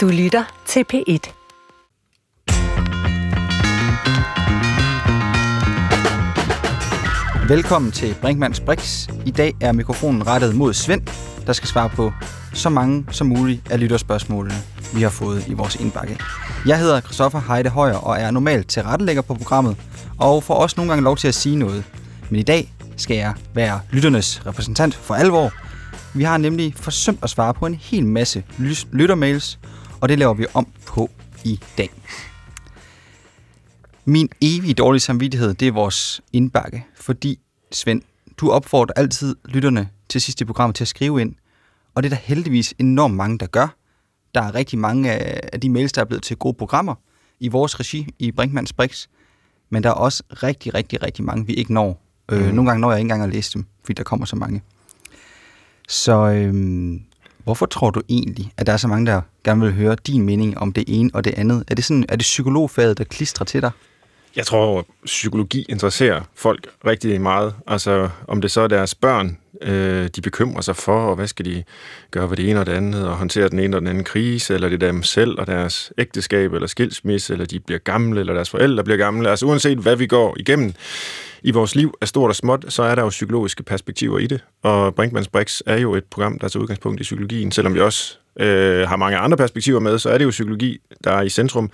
Du lytter til P1. Velkommen til Brinkmanns Brix. I dag er mikrofonen rettet mod Svend, der skal svare på så mange som muligt af lytterspørgsmålene, vi har fået i vores indbakke. Jeg hedder Christoffer Heide Højer og er normalt tilrettelægger på programmet, og får også nogle gange lov til at sige noget. Men i dag skal jeg være lytternes repræsentant for alvor. Vi har nemlig forsømt at svare på en hel masse lyttermails, og det laver vi om på i dag. Min evige dårlige samvittighed, det er vores indbakke, fordi Svend, du opfordrer altid lytterne til sidste program til at skrive ind, og det er der heldigvis enormt mange, der gør. Der er rigtig mange af de mails, der er blevet til gode programmer i vores regi i Brinkmanns Brix, men der er også rigtig, rigtig, rigtig mange, vi ikke når. Mm. Øh, mhm. nogle gange når jeg ikke engang at læse dem, fordi der kommer så mange. Så øhm, hvorfor tror du egentlig, at der er så mange, der gerne vil høre din mening om det ene og det andet? Er det, sådan, er det psykologfaget, der klistrer til dig? Jeg tror, psykologi interesserer folk rigtig meget. Altså, om det så er deres børn, øh, de bekymrer sig for, og hvad skal de gøre ved det ene og det andet, og håndtere den ene og den anden krise, eller det er dem selv og deres ægteskab, eller skilsmisse, eller de bliver gamle, eller deres forældre bliver gamle. Altså, uanset hvad vi går igennem i vores liv, er stort og småt, så er der jo psykologiske perspektiver i det. Og Brinkmanns Brix er jo et program, der tager udgangspunkt i psykologien. Selvom vi også øh, har mange andre perspektiver med, så er det jo psykologi, der er i centrum.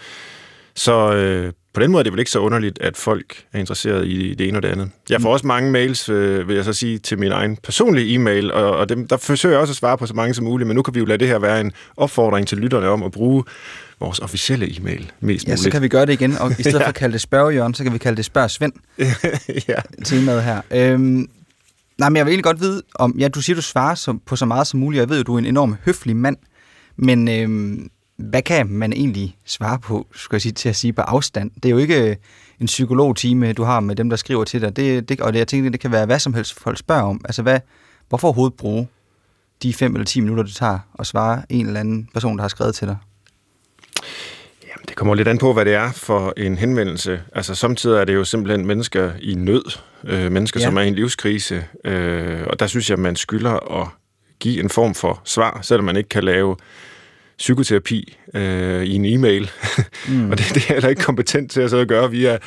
Så øh, på den måde er det vel ikke så underligt, at folk er interesseret i det ene og det andet. Jeg får mm. også mange mails, øh, vil jeg så sige, til min egen personlige e-mail, og, og dem, der forsøger jeg også at svare på så mange som muligt, men nu kan vi jo lade det her være en opfordring til lytterne om at bruge vores officielle e-mail mest ja, muligt. så kan vi gøre det igen, og i stedet ja. for at kalde det spørgejørn, så kan vi kalde det spørg Svend. ja. Temaet her. Øhm, nej, men jeg vil egentlig godt vide, om, ja, du siger, du svarer på så meget som muligt, jeg ved jo, du er en enorm høflig mand, men øhm, hvad kan man egentlig svare på, skal jeg sige, til at sige på afstand? Det er jo ikke øh, en psykologtime, du har med dem, der skriver til dig. Det, det, og det, jeg tænker, det kan være hvad som helst, folk spørger om. Altså, hvad, hvorfor overhovedet bruge de 5 eller 10 minutter, det tager at svare en eller anden person, der har skrevet til dig? Jamen, det kommer lidt an på, hvad det er for en henvendelse. Altså, samtidig er det jo simpelthen mennesker i nød. Øh, mennesker, ja. som er i en livskrise. Øh, og der synes jeg, man skylder at give en form for svar, selvom man ikke kan lave psykoterapi øh, i en e-mail, mm. og det, det er heller ikke kompetent til at, så at gøre via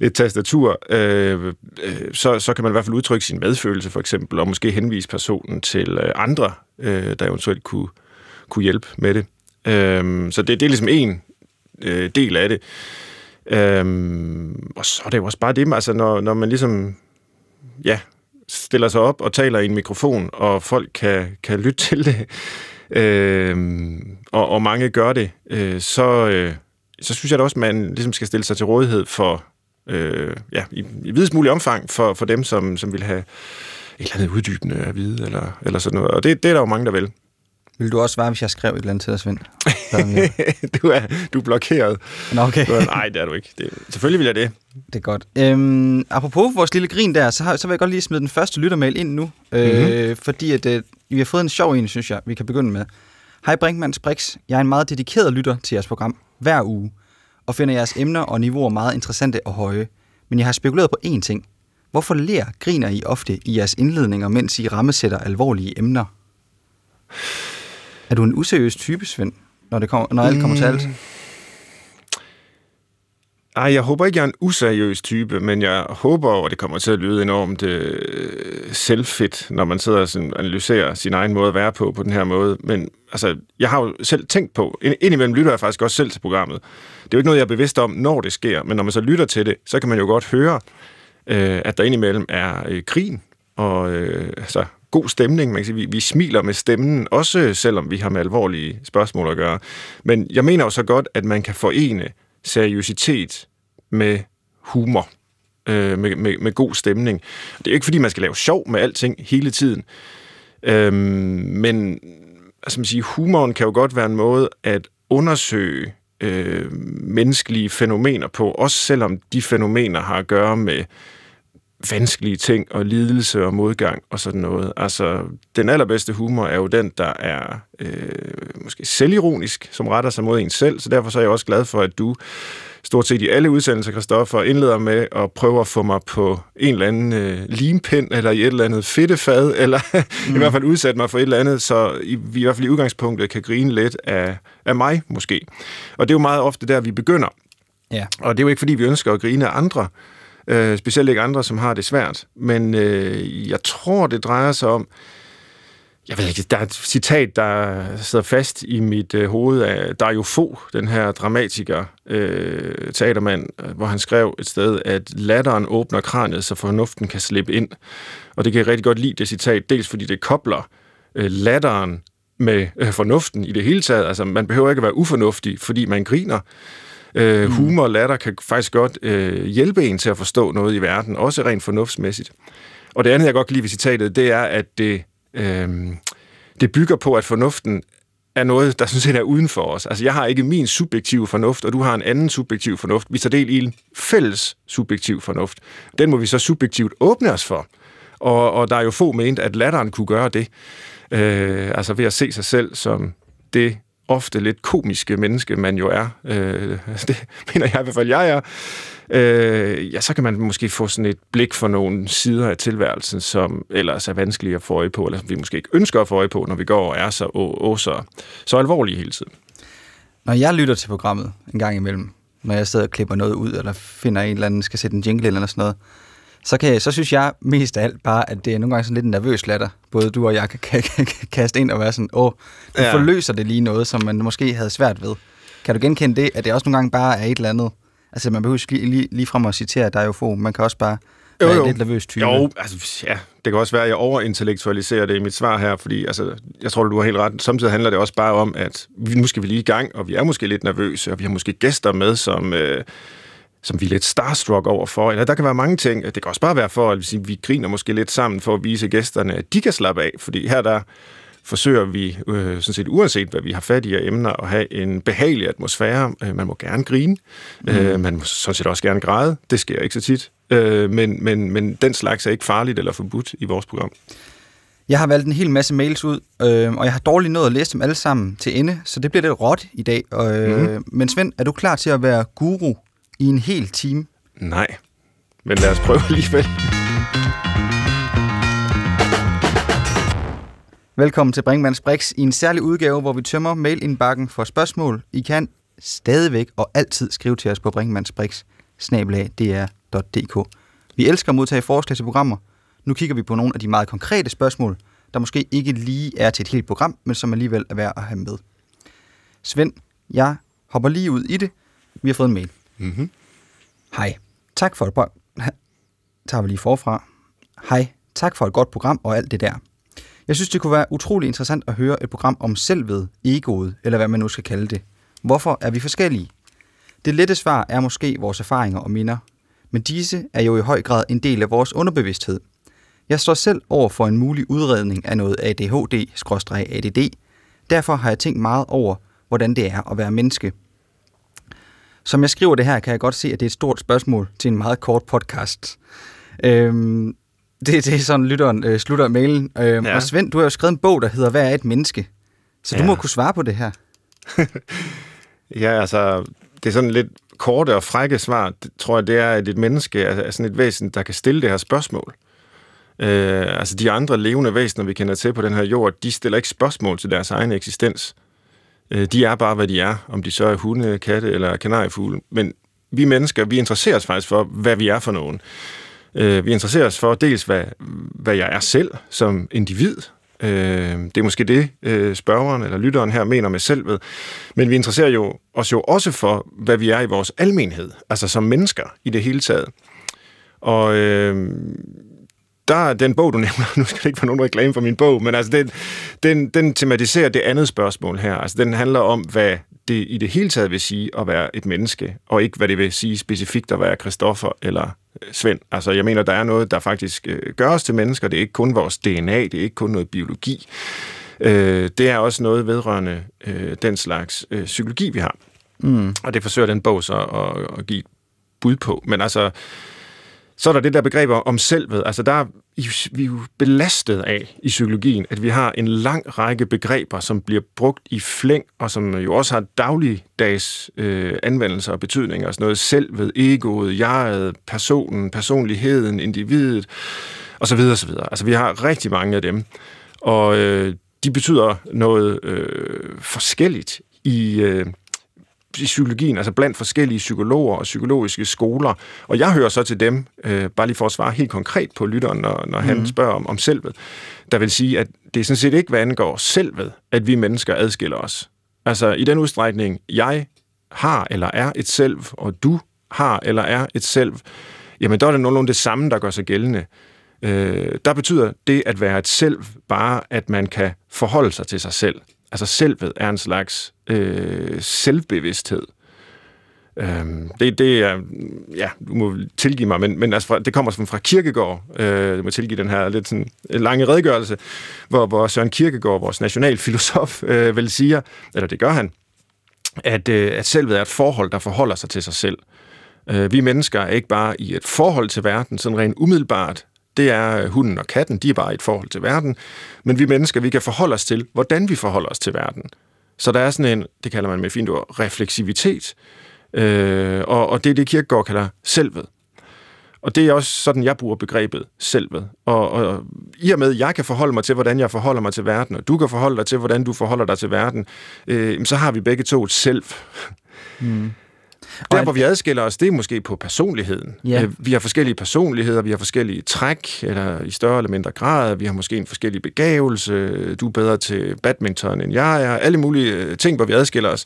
et tastatur, øh, øh, så, så kan man i hvert fald udtrykke sin medfølelse for eksempel, og måske henvise personen til øh, andre, øh, der eventuelt kunne, kunne hjælpe med det. Øh, så det, det er ligesom en øh, del af det. Øh, og så er det jo også bare det, altså når, når man ligesom, ja, stiller sig op og taler i en mikrofon, og folk kan, kan lytte til det, øh, og, og mange gør det, øh, så, øh, så synes jeg da også, at man ligesom skal stille sig til rådighed for, øh, ja, i, i videst mulig omfang for, for dem, som, som vil have et eller andet uddybende at vide, eller, eller sådan noget. Og det, det er der jo mange, der vil. Vil du også svare, hvis jeg skrev et eller andet til dig, Svend? du, er, du er blokeret. Nå, okay. Nej, det er du ikke. Det, selvfølgelig vil jeg det. Det er godt. Øhm, apropos vores lille grin der, så, har, så vil jeg godt lige smide den første lyttermail ind nu. Mm-hmm. Øh, fordi at, øh, vi har fået en sjov en, synes jeg, vi kan begynde med. Hej Brinkmanns Brix. Jeg er en meget dedikeret lytter til jeres program hver uge, og finder jeres emner og niveauer meget interessante og høje. Men jeg har spekuleret på én ting. Hvorfor ler griner I ofte i jeres indledninger, mens I rammesætter alvorlige emner? Er du en useriøs type, Svend, når, det kommer, når alt kommer mm. til alt? Mm. Ej, jeg håber ikke, jeg er en useriøs type, men jeg håber, at det kommer til at lyde enormt øh, selvfedt, når man sidder og analyserer sin egen måde at være på på den her måde. Men altså, jeg har jo selv tænkt på, ind, indimellem lytter jeg faktisk også selv til programmet. Det er jo ikke noget, jeg er bevidst om, når det sker, men når man så lytter til det, så kan man jo godt høre, øh, at der indimellem er øh, grin og øh, altså, god stemning. Man kan sige, vi, vi smiler med stemmen, også selvom vi har med alvorlige spørgsmål at gøre. Men jeg mener jo så godt, at man kan forene seriøsitet med humor, øh, med, med, med god stemning. Det er jo ikke, fordi man skal lave sjov med alting hele tiden, øh, men altså man siger, humoren kan jo godt være en måde at undersøge øh, menneskelige fænomener på, også selvom de fænomener har at gøre med vanskelige ting og lidelse og modgang og sådan noget. Altså, den allerbedste humor er jo den, der er øh, måske selvironisk, som retter sig mod en selv, så derfor så er jeg også glad for, at du stort set i alle udsendelser, Christoffer, indleder med at prøve at få mig på en eller anden øh, limpind, eller i et eller andet fedtefad, eller mm. i hvert fald udsætte mig for et eller andet, så i, vi i hvert fald i udgangspunktet kan grine lidt af, af mig, måske. Og det er jo meget ofte der, vi begynder. Ja. Og det er jo ikke, fordi vi ønsker at grine af andre, øh, specielt ikke andre, som har det svært. Men øh, jeg tror, det drejer sig om, jeg ved ikke, der er et citat, der sidder fast i mit øh, hoved af Dario Fo, den her dramatiker, øh, teatermand, hvor han skrev et sted, at latteren åbner kraniet, så fornuften kan slippe ind. Og det kan jeg rigtig godt lide, det citat, dels fordi det kobler øh, latteren med øh, fornuften i det hele taget. Altså, man behøver ikke at være ufornuftig, fordi man griner. Øh, humor og latter kan faktisk godt øh, hjælpe en til at forstå noget i verden, også rent fornuftsmæssigt. Og det andet, jeg godt kan lide ved citatet, det er, at det, øh, det bygger på, at fornuften er noget, der sådan set er uden for os. Altså, jeg har ikke min subjektive fornuft, og du har en anden subjektiv fornuft. Vi tager del i en fælles subjektiv fornuft. Den må vi så subjektivt åbne os for. Og, og der er jo få ment, at latteren kunne gøre det. Øh, altså ved at se sig selv som det ofte lidt komiske menneske, man jo er. Øh, det mener jeg i hvert fald, jeg er. Øh, ja, så kan man måske få sådan et blik for nogle sider af tilværelsen, som ellers er vanskelige at få øje på, eller som vi måske ikke ønsker at få øje på, når vi går og er så, og, og så, så alvorlige hele tiden. Når jeg lytter til programmet en gang imellem, når jeg sidder og klipper noget ud, eller finder en eller anden, skal sætte en jingle eller sådan noget, så, kan så synes jeg mest af alt bare, at det er nogle gange sådan lidt en nervøs latter. Både du og jeg kan, kan, kan, kan kaste ind og være sådan, åh, du ja. forløser det lige noget, som man måske havde svært ved. Kan du genkende det, at det også nogle gange bare er et eller andet? Altså, man behøver lige, lige, lige frem at citere dig jo få. Man kan også bare jo, være jo. lidt nervøs type. Jo, altså, ja, det kan også være, at jeg overintellektualiserer det i mit svar her, fordi altså, jeg tror, du har helt ret. Samtidig handler det også bare om, at vi, nu skal vi lige i gang, og vi er måske lidt nervøse, og vi har måske gæster med, som... Øh, som vi er lidt starstruck overfor. Eller der kan være mange ting. Det kan også bare være for, at vi griner måske lidt sammen for at vise gæsterne, at de kan slappe af. Fordi her der forsøger vi, øh, sådan set uanset hvad vi har fat i af emner, at have en behagelig atmosfære. Øh, man må gerne grine. Mm. Øh, man må sådan set også gerne græde. Det sker ikke så tit. Øh, men, men, men den slags er ikke farligt eller forbudt i vores program. Jeg har valgt en hel masse mails ud, øh, og jeg har dårligt nået at læse dem alle sammen til ende, så det bliver lidt råt i dag. Øh, mm. Men Svend, er du klar til at være guru i en hel time? Nej, men lad os prøve alligevel. Velkommen til Brinkmanns Brix i en særlig udgave, hvor vi tømmer mailindbakken for spørgsmål. I kan stadigvæk og altid skrive til os på brinkmannsbrix Vi elsker at modtage forslag til programmer. Nu kigger vi på nogle af de meget konkrete spørgsmål, der måske ikke lige er til et helt program, men som alligevel er værd at have med. Svend, jeg hopper lige ud i det. Vi har fået en mail. Mm-hmm. Hej. Tak for et godt... Tager vi lige forfra. Hej. Tak for et godt program og alt det der. Jeg synes, det kunne være utrolig interessant at høre et program om selvet, egoet, eller hvad man nu skal kalde det. Hvorfor er vi forskellige? Det lette svar er måske vores erfaringer og minder, men disse er jo i høj grad en del af vores underbevidsthed. Jeg står selv over for en mulig udredning af noget ADHD-ADD. Derfor har jeg tænkt meget over, hvordan det er at være menneske – som jeg skriver det her, kan jeg godt se, at det er et stort spørgsmål til en meget kort podcast. Øhm, det, det er sådan, lytteren øh, slutter mailen. Øhm, ja. Og Svend, du har jo skrevet en bog, der hedder Hvad er et menneske? Så ja. du må kunne svare på det her. ja, altså, det er sådan lidt korte og frække svar, det, tror jeg, det er, at et menneske er sådan et væsen, der kan stille det her spørgsmål. Øh, altså de andre levende væsener, vi kender til på den her jord, de stiller ikke spørgsmål til deres egen eksistens. Øh, de er bare, hvad de er, om de så er hunde, katte eller kanariefugle. Men vi mennesker, vi interesserer os faktisk for, hvad vi er for nogen. Øh, vi interesserer os for dels, hvad, hvad jeg er selv som individ. Øh, det er måske det, øh, spørgeren eller lytteren her mener med selvet. Men vi interesserer jo os jo også for, hvad vi er i vores almenhed, altså som mennesker i det hele taget. Og øh, der den bog, du nævner, nu skal det ikke være nogen reklame for min bog, men altså den, den, den tematiserer det andet spørgsmål her. Altså den handler om, hvad det i det hele taget vil sige at være et menneske, og ikke hvad det vil sige specifikt at være Christoffer eller øh, Svend. Altså jeg mener, der er noget, der faktisk øh, gør os til mennesker. Det er ikke kun vores DNA, det er ikke kun noget biologi. Øh, det er også noget vedrørende den slags psykologi, vi har. Mm. Og det forsøger den bog så at, at give bud på. Men altså, så er der det der begreb om selvet. Altså der er vi er jo belastet af i psykologien, at vi har en lang række begreber, som bliver brugt i flæng, og som jo også har dagligdags øh, anvendelser og betydninger. Altså noget selvet, egoet, jeget, personen, personligheden, individet, osv. osv. Altså vi har rigtig mange af dem. Og øh, de betyder noget øh, forskelligt i, øh, i psykologien, altså blandt forskellige psykologer og psykologiske skoler. Og jeg hører så til dem, øh, bare lige for at svare helt konkret på lytteren, når, når mm. han mhm. spørger om, om selvet, der vil sige, at det er sådan set ikke, hvad angår selvet, at vi mennesker adskiller os. Altså i den udstrækning, jeg har eller er et selv, og du har eller er et selv, jamen der er det nogenlunde det samme, der gør sig gældende. Øh, der betyder det at være et selv bare, at man kan forholde sig til sig selv. Altså selvet er en slags øh, selvbevidsthed. Øhm, det, det er, ja, du må tilgive mig, men, men altså fra, det kommer sådan fra Kirkegård, øh, du må tilgive den her lidt sådan øh, lange redegørelse, hvor, hvor Søren Kirkegård, vores nationalfilosof, øh, vel siger, eller det gør han, at, øh, at selvet er et forhold, der forholder sig til sig selv. Øh, vi mennesker er ikke bare i et forhold til verden, sådan rent umiddelbart, det er øh, hunden og katten, de er bare i et forhold til verden. Men vi mennesker, vi kan forholde os til, hvordan vi forholder os til verden. Så der er sådan en, det kalder man med fint ord, refleksivitet. Øh, og, og det er det, Kierkegaard kalder selvet. Og det er også sådan, jeg bruger begrebet selvet. Og, og i og med, at jeg kan forholde mig til, hvordan jeg forholder mig til verden, og du kan forholde dig til, hvordan du forholder dig til verden, øh, så har vi begge to et selv. Mm. Der, hvor vi adskiller os, det er måske på personligheden. Ja. Øh, vi har forskellige personligheder, vi har forskellige træk, eller i større eller mindre grad. Vi har måske en forskellig begævelse. Du er bedre til badminton, end jeg er. Alle mulige øh, ting, hvor vi adskiller os.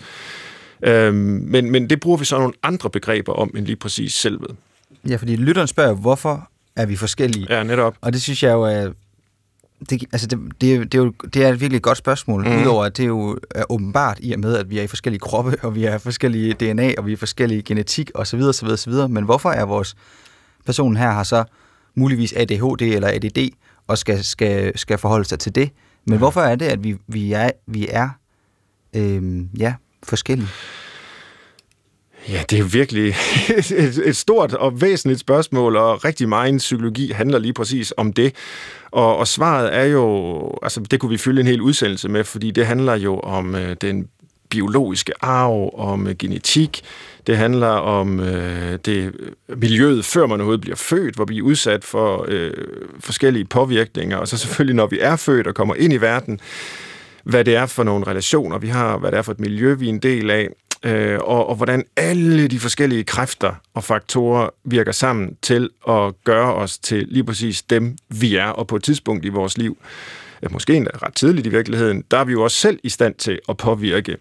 Øhm, men, men det bruger vi så nogle andre begreber om, end lige præcis selvet. Ja, fordi lytteren spørger, hvorfor er vi forskellige? Ja, netop. Og det synes jeg jo er det, altså det, det, det, er jo, det er et virkelig godt spørgsmål, mm. udover at det jo er åbenbart i og med, at vi er i forskellige kroppe, og vi har forskellige DNA, og vi er forskellige genetik osv. osv., osv. Men hvorfor er vores person her har så muligvis ADHD eller ADD, og skal, skal, skal forholde sig til det? Men mm. hvorfor er det, at vi, vi er, vi er øh, ja, forskellige? Ja, det er virkelig et, et stort og væsentligt spørgsmål, og rigtig meget psykologi handler lige præcis om det. Og, og svaret er jo, altså det kunne vi fylde en hel udsendelse med, fordi det handler jo om øh, den biologiske arv, om øh, genetik, det handler om øh, det øh, miljøet, før man overhovedet bliver født, hvor vi er udsat for øh, forskellige påvirkninger, og så selvfølgelig, når vi er født og kommer ind i verden, hvad det er for nogle relationer, vi har, hvad det er for et miljø, vi er en del af, øh, og, og hvordan alle de forskellige kræfter og faktorer virker sammen til at gøre os til lige præcis dem, vi er, og på et tidspunkt i vores liv, måske endda ret tidligt i virkeligheden, der er vi jo også selv i stand til at påvirke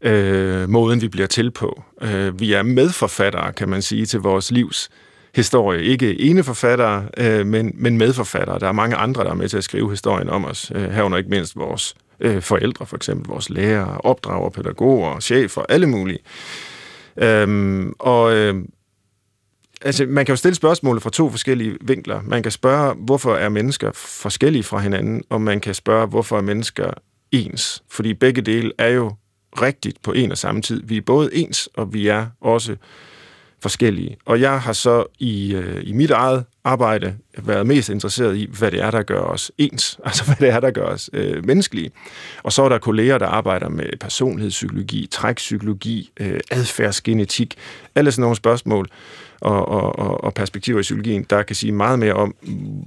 øh, måden, vi bliver til på. Øh, vi er medforfattere, kan man sige, til vores livs historie. Ikke ene forfattere, øh, men, men medforfattere. Der er mange andre, der er med til at skrive historien om os, øh, herunder ikke mindst vores øh, forældre, for eksempel vores lærere, opdrager, pædagoger, chefer, alle mulige. Øhm, og øh, altså, man kan jo stille spørgsmålet fra to forskellige vinkler. Man kan spørge, hvorfor er mennesker forskellige fra hinanden, og man kan spørge, hvorfor er mennesker ens. Fordi begge dele er jo rigtigt på en og samme tid. Vi er både ens, og vi er også forskellige. Og jeg har så i, øh, i mit eget arbejde været mest interesseret i, hvad det er, der gør os ens, altså hvad det er, der gør os øh, menneskelige. Og så er der kolleger, der arbejder med personlighedspsykologi, trækpsykologi, øh, adfærdsgenetik, alle sådan nogle spørgsmål og, og, og perspektiver i psykologien, der kan sige meget mere om,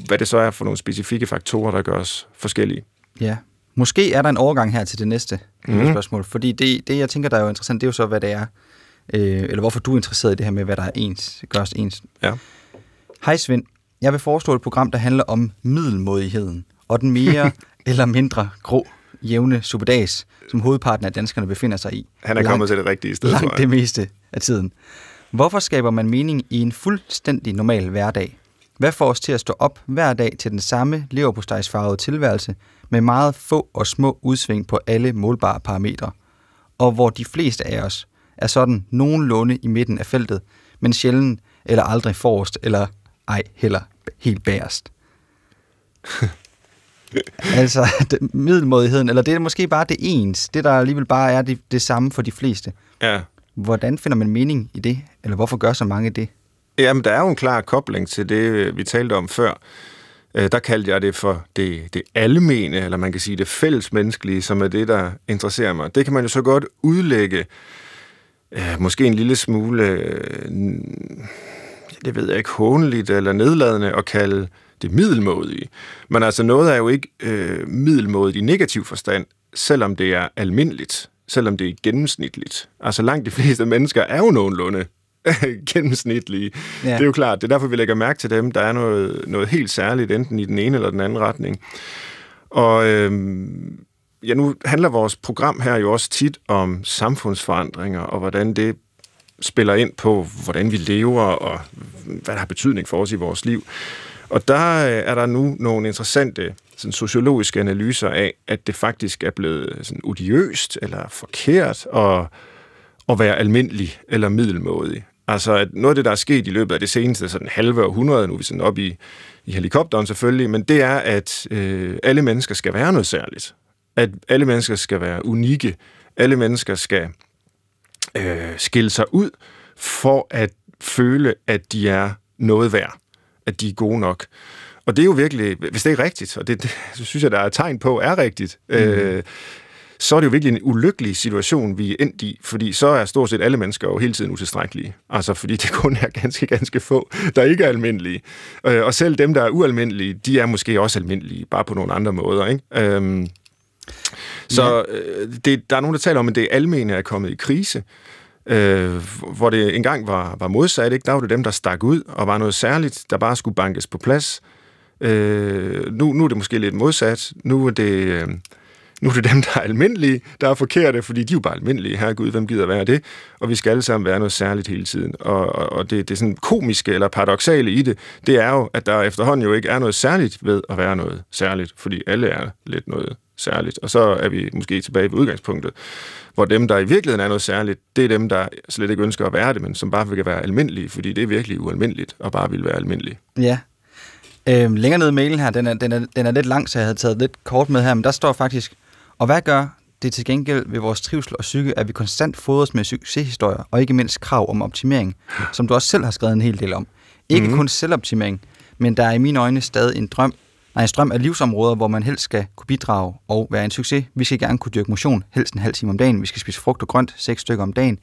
hvad det så er for nogle specifikke faktorer, der gør os forskellige. Ja, Måske er der en overgang her til det næste mm. spørgsmål, fordi det, det, jeg tænker, der er jo interessant, det er jo så, hvad det er, øh, eller hvorfor du er interesseret i det her med, hvad der er ens, gør os ens. Ja. Hej Svend, jeg vil foreslå et program, der handler om middelmodigheden, og den mere eller mindre grå, jævne superdags, som hovedparten af danskerne befinder sig i. Han er langt, kommet til det rigtige sted. Langt det meste af tiden. Hvorfor skaber man mening i en fuldstændig normal hverdag? Hvad får os til at stå op hver dag til den samme leverpostejsfarvede tilværelse med meget få og små udsving på alle målbare parametre? Og hvor de fleste af os er sådan nogenlunde i midten af feltet, men sjældent eller aldrig forrest, eller ej heller helt bagerst. altså, det, middelmodigheden, eller det er måske bare det ens, det der alligevel bare er det, det samme for de fleste. Ja. Hvordan finder man mening i det, eller hvorfor gør så mange det? Jamen, der er jo en klar kobling til det, vi talte om før. Øh, der kaldte jeg det for det, det almene, eller man kan sige det fællesmenneskelige, som er det, der interesserer mig. Det kan man jo så godt udlægge, øh, måske en lille smule, øh, det ved jeg ikke, håndeligt eller nedladende at kalde det middelmådige. Men altså noget er jo ikke øh, middelmådigt i negativ forstand, selvom det er almindeligt, selvom det er gennemsnitligt. Altså langt de fleste mennesker er jo nogenlunde gennemsnitlige. Ja. Det er jo klart, det er derfor, vi lægger mærke til dem. Der er noget, noget helt særligt, enten i den ene eller den anden retning. Og øhm, ja, nu handler vores program her jo også tit om samfundsforandringer, og hvordan det spiller ind på, hvordan vi lever, og hvad der har betydning for os i vores liv. Og der øh, er der nu nogle interessante sådan, sociologiske analyser af, at det faktisk er blevet sådan, odiøst eller forkert at, at være almindelig eller middelmådig. Altså, at noget af det, der er sket i løbet af det seneste sådan halve århundrede, nu er vi sådan op i, i helikopteren selvfølgelig, men det er, at øh, alle mennesker skal være noget særligt. At alle mennesker skal være unikke. Alle mennesker skal øh, skille sig ud for at føle, at de er noget værd. At de er gode nok. Og det er jo virkelig, hvis det er rigtigt, og det, det synes jeg, der er tegn på, er rigtigt, mm. øh, så er det jo virkelig en ulykkelig situation, vi er endt i, fordi så er stort set alle mennesker jo hele tiden utilstrækkelige. Altså fordi det kun er ganske, ganske få, der ikke er almindelige. Øh, og selv dem, der er ualmindelige, de er måske også almindelige, bare på nogle andre måder. Ikke? Øhm, så øh, det, der er nogen, der taler om, at det almene er kommet i krise. Øh, hvor det engang var, var modsat, ikke? der var det dem, der stak ud og var noget særligt, der bare skulle bankes på plads. Øh, nu, nu er det måske lidt modsat. Nu er det... Øh, nu er det dem, der er almindelige, der er forkerte, fordi de er jo bare almindelige. Herregud, hvem gider være det? Og vi skal alle sammen være noget særligt hele tiden. Og, og, og det, det er sådan komiske eller paradoxale i det, det er jo, at der efterhånden jo ikke er noget særligt ved at være noget særligt, fordi alle er lidt noget særligt. Og så er vi måske tilbage ved udgangspunktet, hvor dem, der i virkeligheden er noget særligt, det er dem, der slet ikke ønsker at være det, men som bare vil være almindelige, fordi det er virkelig ualmindeligt og bare vil være almindelige. Ja, Øhm, længere ned i mailen her, den er, den, er, den er lidt lang, så jeg havde taget lidt kort med her, men der står faktisk, og hvad gør det til gengæld ved vores trivsel og psyke, at vi konstant fodres med succeshistorier, og ikke mindst krav om optimering, som du også selv har skrevet en hel del om. Ikke mm-hmm. kun selvoptimering, men der er i mine øjne stadig en drøm, nej, en strøm af livsområder, hvor man helst skal kunne bidrage og være en succes. Vi skal gerne kunne dyrke motion, helst en halv time om dagen. Vi skal spise frugt og grønt, seks stykker om dagen.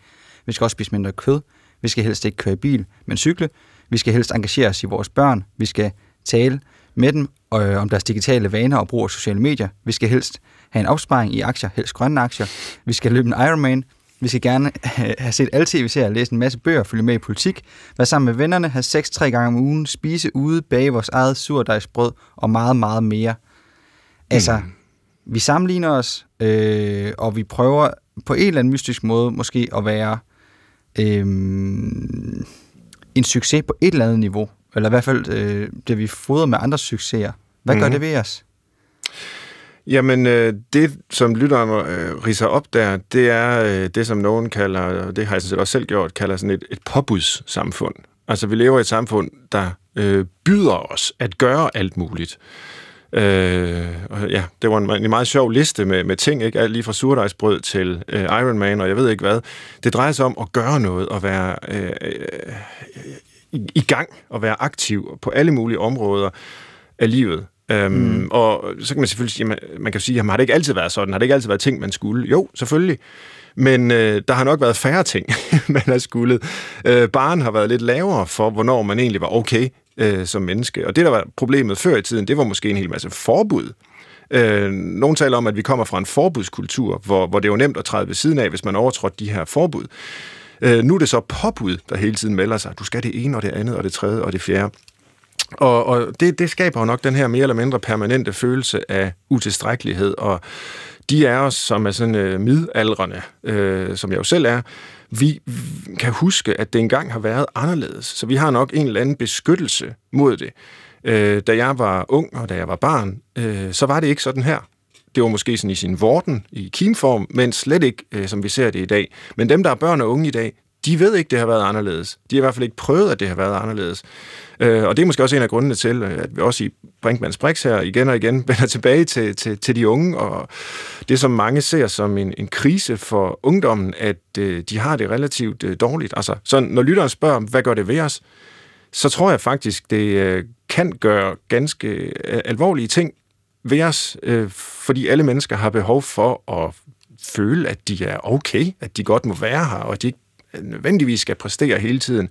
Vi skal også spise mindre kød. Vi skal helst ikke køre i bil, men cykle. Vi skal helst engagere os i vores børn. Vi skal tale med dem øh, om deres digitale vaner og brug af sociale medier. Vi skal helst have en opsparing i aktier, helst grønne aktier. Vi skal løbe en Ironman. Vi skal gerne have set alle tv-serier, læse en masse bøger, følge med i politik, være sammen med vennerne, have sex tre gange om ugen, spise ude, bage vores eget surdejsbrød og meget, meget mere. Altså, mm. vi sammenligner os, øh, og vi prøver på en eller anden mystisk måde måske at være øh, en succes på et eller andet niveau. Eller i hvert fald øh, det, vi fodrer med andres succeser. Hvad mm. gør mhm. det ved os? Jamen, øh, det som lytteren øh, riser op der, det er øh, det, som nogen kalder, og det har jeg sådan set også selv gjort, kalder sådan et, et påbudssamfund. Altså, vi lever i et samfund, der øh, byder os at gøre alt muligt. Øh, og ja, det var en, en meget sjov liste med, med ting, ikke? Alt lige fra surdejsbrød til øh, Iron Man, og jeg ved ikke hvad. Det drejer sig om at gøre noget og være øh, øh, i, i gang og være aktiv på alle mulige områder af livet. Øhm, mm. Og så kan man selvfølgelig sige, man, man kan sige, jamen, har det ikke altid været sådan? Har det ikke altid været ting, man skulle? Jo, selvfølgelig. Men øh, der har nok været færre ting, man har skulle. Øh, barn har været lidt lavere for, hvornår man egentlig var okay øh, som menneske. Og det, der var problemet før i tiden, det var måske en hel masse forbud. Øh, nogle taler om, at vi kommer fra en forbudskultur, hvor, hvor det er jo nemt at træde ved siden af, hvis man overtrådte de her forbud. Øh, nu er det så påbud, der hele tiden melder sig. Du skal det ene og det andet og det tredje og det fjerde. Og, og det, det skaber jo nok den her mere eller mindre permanente følelse af utilstrækkelighed, og de af os, som er sådan øh, midaldrende, øh, som jeg jo selv er, vi kan huske, at det engang har været anderledes. Så vi har nok en eller anden beskyttelse mod det. Øh, da jeg var ung, og da jeg var barn, øh, så var det ikke sådan her. Det var måske sådan i sin vorden, i kimform, men slet ikke, øh, som vi ser det i dag. Men dem, der er børn og unge i dag, de ved ikke, det har været anderledes. De har i hvert fald ikke prøvet, at det har været anderledes. Øh, og det er måske også en af grundene til, øh, at vi også i Brinkmanns Brix her igen og igen vender tilbage til, til, til de unge, og det som mange ser som en, en krise for ungdommen, at øh, de har det relativt øh, dårligt. Altså, så når lytteren spørger, hvad gør det ved os? så tror jeg faktisk, det øh, kan gøre ganske øh, alvorlige ting ved os, øh, fordi alle mennesker har behov for at føle, at de er okay, at de godt må være her, og at de ikke nødvendigvis skal præstere hele tiden.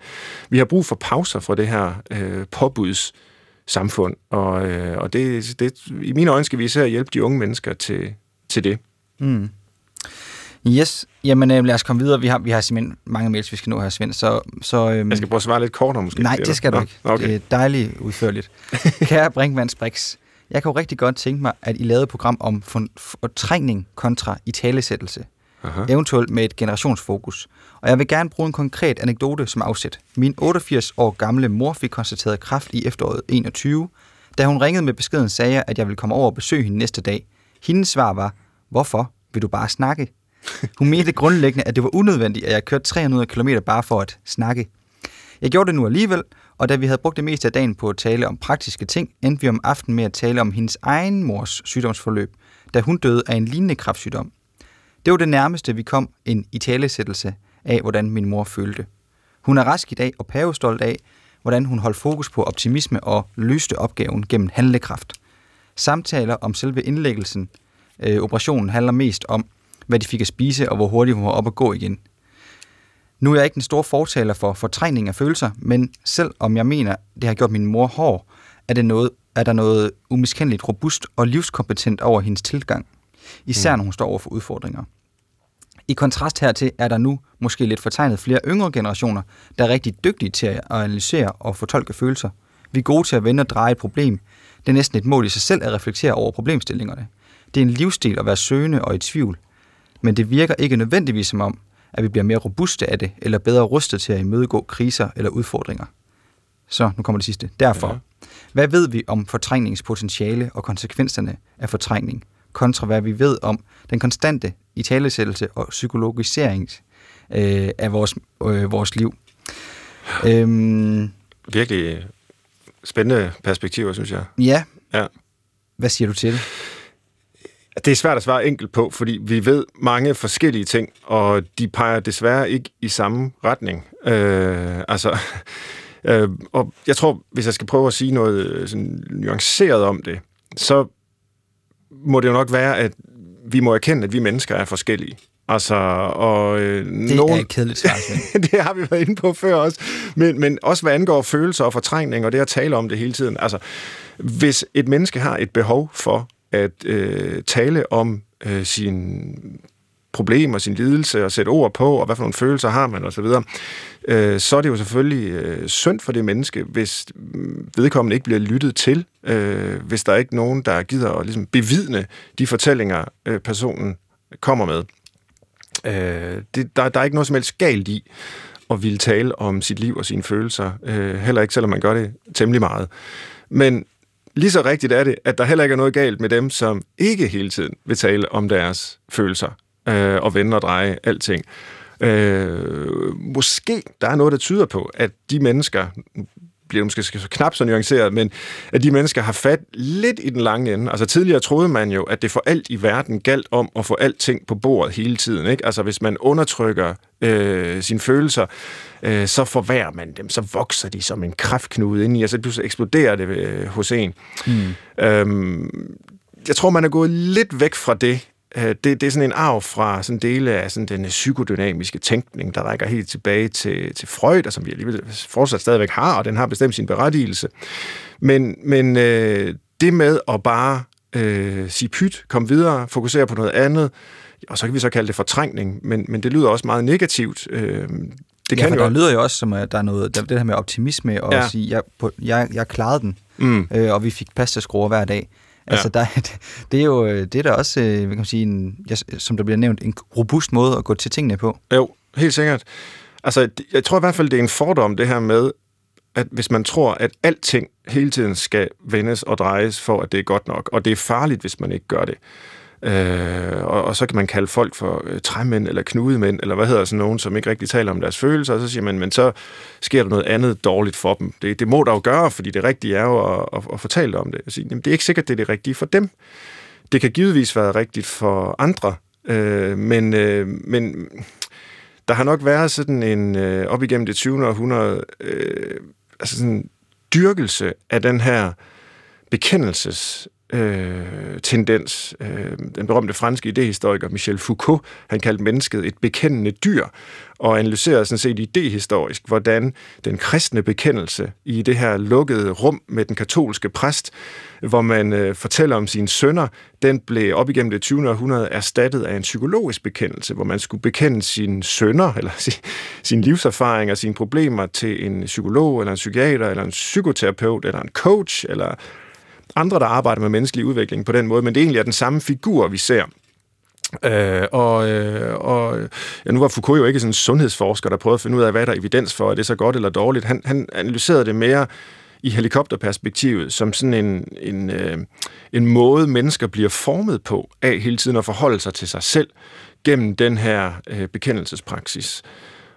Vi har brug for pauser fra det her øh, påbuds samfund, og, øh, og det, det, i mine øjne skal vi især hjælpe de unge mennesker til, til det. Mm. Yes, jamen øh, lad os komme videre. Vi har, vi har simpelthen mange mails, vi skal nå her, Svend. Så, så, øhm, jeg skal prøve at svare lidt kortere måske. Nej, det skal du ikke. Okay. Det er dejligt udførligt. Kære Brinkmanns Brix, jeg kan jo rigtig godt tænke mig, at I lavede et program om fortrængning kontra i talesættelse. Aha. Eventuelt med et generationsfokus. Og jeg vil gerne bruge en konkret anekdote som afsæt. Min 88 år gamle mor fik konstateret kræft i efteråret 21. Da hun ringede med beskeden, sagde jeg, at jeg ville komme over og besøge hende næste dag. Hendes svar var, hvorfor vil du bare snakke? Hun mente grundlæggende, at det var unødvendigt, at jeg kørte 300 km bare for at snakke. Jeg gjorde det nu alligevel, og da vi havde brugt det meste af dagen på at tale om praktiske ting, endte vi om aftenen med at tale om hendes egen mors sygdomsforløb, da hun døde af en lignende kræftsygdom. Det var det nærmeste, vi kom en italesættelse af, hvordan min mor følte. Hun er rask i dag og pavestolt af, hvordan hun holdt fokus på optimisme og løste opgaven gennem handlekraft. Samtaler om selve indlæggelsen, øh, operationen, handler mest om, hvad de fik at spise og hvor hurtigt hun var op og gå igen. Nu er jeg ikke den store fortaler for fortrængning af følelser, men selv om jeg mener, det har gjort min mor hård, er, det noget, er der noget umiskendeligt robust og livskompetent over hendes tilgang. Især mm. når hun står over for udfordringer. I kontrast hertil er der nu måske lidt fortegnet flere yngre generationer, der er rigtig dygtige til at analysere og fortolke følelser. Vi er gode til at vende og dreje et problem. Det er næsten et mål i sig selv at reflektere over problemstillingerne. Det er en livsstil at være søgende og i tvivl. Men det virker ikke nødvendigvis som om, at vi bliver mere robuste af det, eller bedre rustet til at imødegå kriser eller udfordringer. Så, nu kommer det sidste. Derfor, ja. hvad ved vi om fortrængningspotentiale og konsekvenserne af fortrængning, kontra hvad vi ved om den konstante italesættelse og psykologisering øh, af vores, øh, vores liv? Øhm, Virkelig spændende perspektiver, synes jeg. Ja. ja. Hvad siger du til det? Det er svært at svare enkelt på, fordi vi ved mange forskellige ting, og de peger desværre ikke i samme retning. Øh, altså, øh, og jeg tror, hvis jeg skal prøve at sige noget øh, sådan nuanceret om det, så må det jo nok være, at vi må erkende, at vi mennesker er forskellige. Altså, og, øh, det nogen... er et kedeligt svar. det har vi været inde på før også. Men, men også hvad angår følelser og fortrængning, og det at tale om det hele tiden. Altså, hvis et menneske har et behov for at øh, tale om øh, sin problemer, sin lidelse, og sætte ord på, og hvad for nogle følelser har man, osv., øh, så er det jo selvfølgelig øh, synd for det menneske, hvis mm, vedkommende ikke bliver lyttet til, øh, hvis der er ikke nogen, der gider at ligesom, bevidne de fortællinger, øh, personen kommer med. Øh, det, der, der er ikke noget som helst galt i at ville tale om sit liv og sine følelser, øh, heller ikke selvom man gør det temmelig meget. Men lige så rigtigt er det, at der heller ikke er noget galt med dem, som ikke hele tiden vil tale om deres følelser øh, og vende og dreje alting. Øh, måske der er noget, der tyder på, at de mennesker, bliver måske så knap så nuanceret, men at de mennesker har fat lidt i den lange ende. Altså tidligere troede man jo, at det for alt i verden galt om at få alting på bordet hele tiden. Ikke? Altså hvis man undertrykker øh, sine følelser, øh, så forværrer man dem, så vokser de som en kraftknude ind i, og så pludselig eksploderer det øh, hos en. Mm. Øhm, jeg tror, man er gået lidt væk fra det, det, det er sådan en arv fra sådan dele af sådan den psykodynamiske tænkning, der rækker helt tilbage til, til Freud, og som vi alligevel fortsat stadigvæk har, og den har bestemt sin berettigelse. Men, men øh, det med at bare øh, sige pyt, komme videre, fokusere på noget andet, og så kan vi så kalde det fortrængning, men, men det lyder også meget negativt. Øh, det kan ja, for jo. der lyder jo også som, at der er noget, der, det her med optimisme, og ja. at sige, jeg, på, jeg, jeg klarede den, mm. øh, og vi fik pastaskruer hver dag. Altså, ja. der, det er jo det er der også, øh, kan man sige, en, som der bliver nævnt, en robust måde at gå til tingene på. Jo, helt sikkert. Altså, jeg tror i hvert fald, det er en fordom, det her med, at hvis man tror, at alting hele tiden skal vendes og drejes for, at det er godt nok, og det er farligt, hvis man ikke gør det. Øh, og, og så kan man kalde folk for øh, træmænd eller knudemænd, eller hvad hedder sådan nogen, som ikke rigtig taler om deres følelser, og så siger man, men så sker der noget andet dårligt for dem. Det, det må der jo gøre, fordi det rigtige er jo at, at, at fortælle om det. Jeg siger, jamen, det er ikke sikkert, det er det rigtige for dem. Det kan givetvis være rigtigt for andre, øh, men, øh, men der har nok været sådan en, øh, op igennem det 20. århundrede, øh, altså sådan dyrkelse af den her bekendelses øh, tendens. Øh, den berømte franske idehistoriker Michel Foucault, han kaldte mennesket et bekendende dyr, og analyserede sådan set idehistorisk, hvordan den kristne bekendelse i det her lukkede rum med den katolske præst, hvor man øh, fortæller om sine sønner, den blev op igennem det 20. århundrede erstattet af en psykologisk bekendelse, hvor man skulle bekende sine sønner, eller sin, sin livserfaring og sine problemer til en psykolog, eller en psykiater, eller en psykoterapeut, eller en coach, eller andre, der arbejder med menneskelig udvikling på den måde, men det egentlig er den samme figur, vi ser. Øh, og, øh, og ja, nu var Foucault jo ikke sådan en sundhedsforsker, der prøvede at finde ud af, hvad der er evidens for, er det så godt eller dårligt. Han, han analyserede det mere i helikopterperspektivet, som sådan en, en, øh, en måde, mennesker bliver formet på af hele tiden at forholde sig til sig selv gennem den her øh, bekendelsespraksis.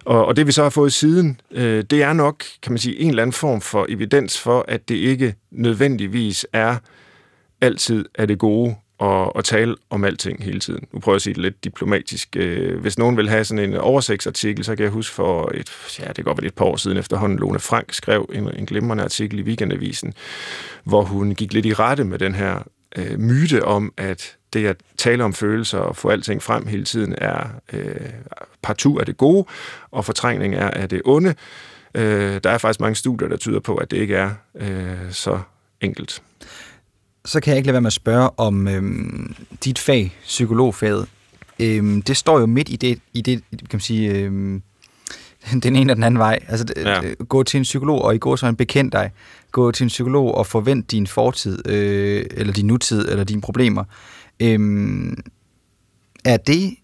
Og, og det vi så har fået siden, øh, det er nok, kan man sige, en eller anden form for evidens for, at det ikke nødvendigvis er altid er det gode at, at tale om alting hele tiden. Nu prøver jeg at sige det lidt diplomatisk. Øh, hvis nogen vil have sådan en oversigtsartikel, så kan jeg huske for et, ja, det kan godt være et par år siden efterhånden, Lone Frank skrev en, en glimrende artikel i Weekendavisen, hvor hun gik lidt i rette med den her øh, myte om, at det at tale om følelser og få alting frem hele tiden er øh, partout af det gode, og fortrængning er af det onde. Øh, der er faktisk mange studier, der tyder på, at det ikke er øh, så enkelt. Så kan jeg ikke lade være med at spørge om øh, dit fag, psykologfaget. Øh, det står jo midt i det, i det kan man sige, øh, den ene og den anden vej. Altså, ja. gå til en psykolog, og i går så en bekendt dig. Gå til en psykolog og forvent din fortid, øh, eller din nutid, eller dine problemer. Øhm, er det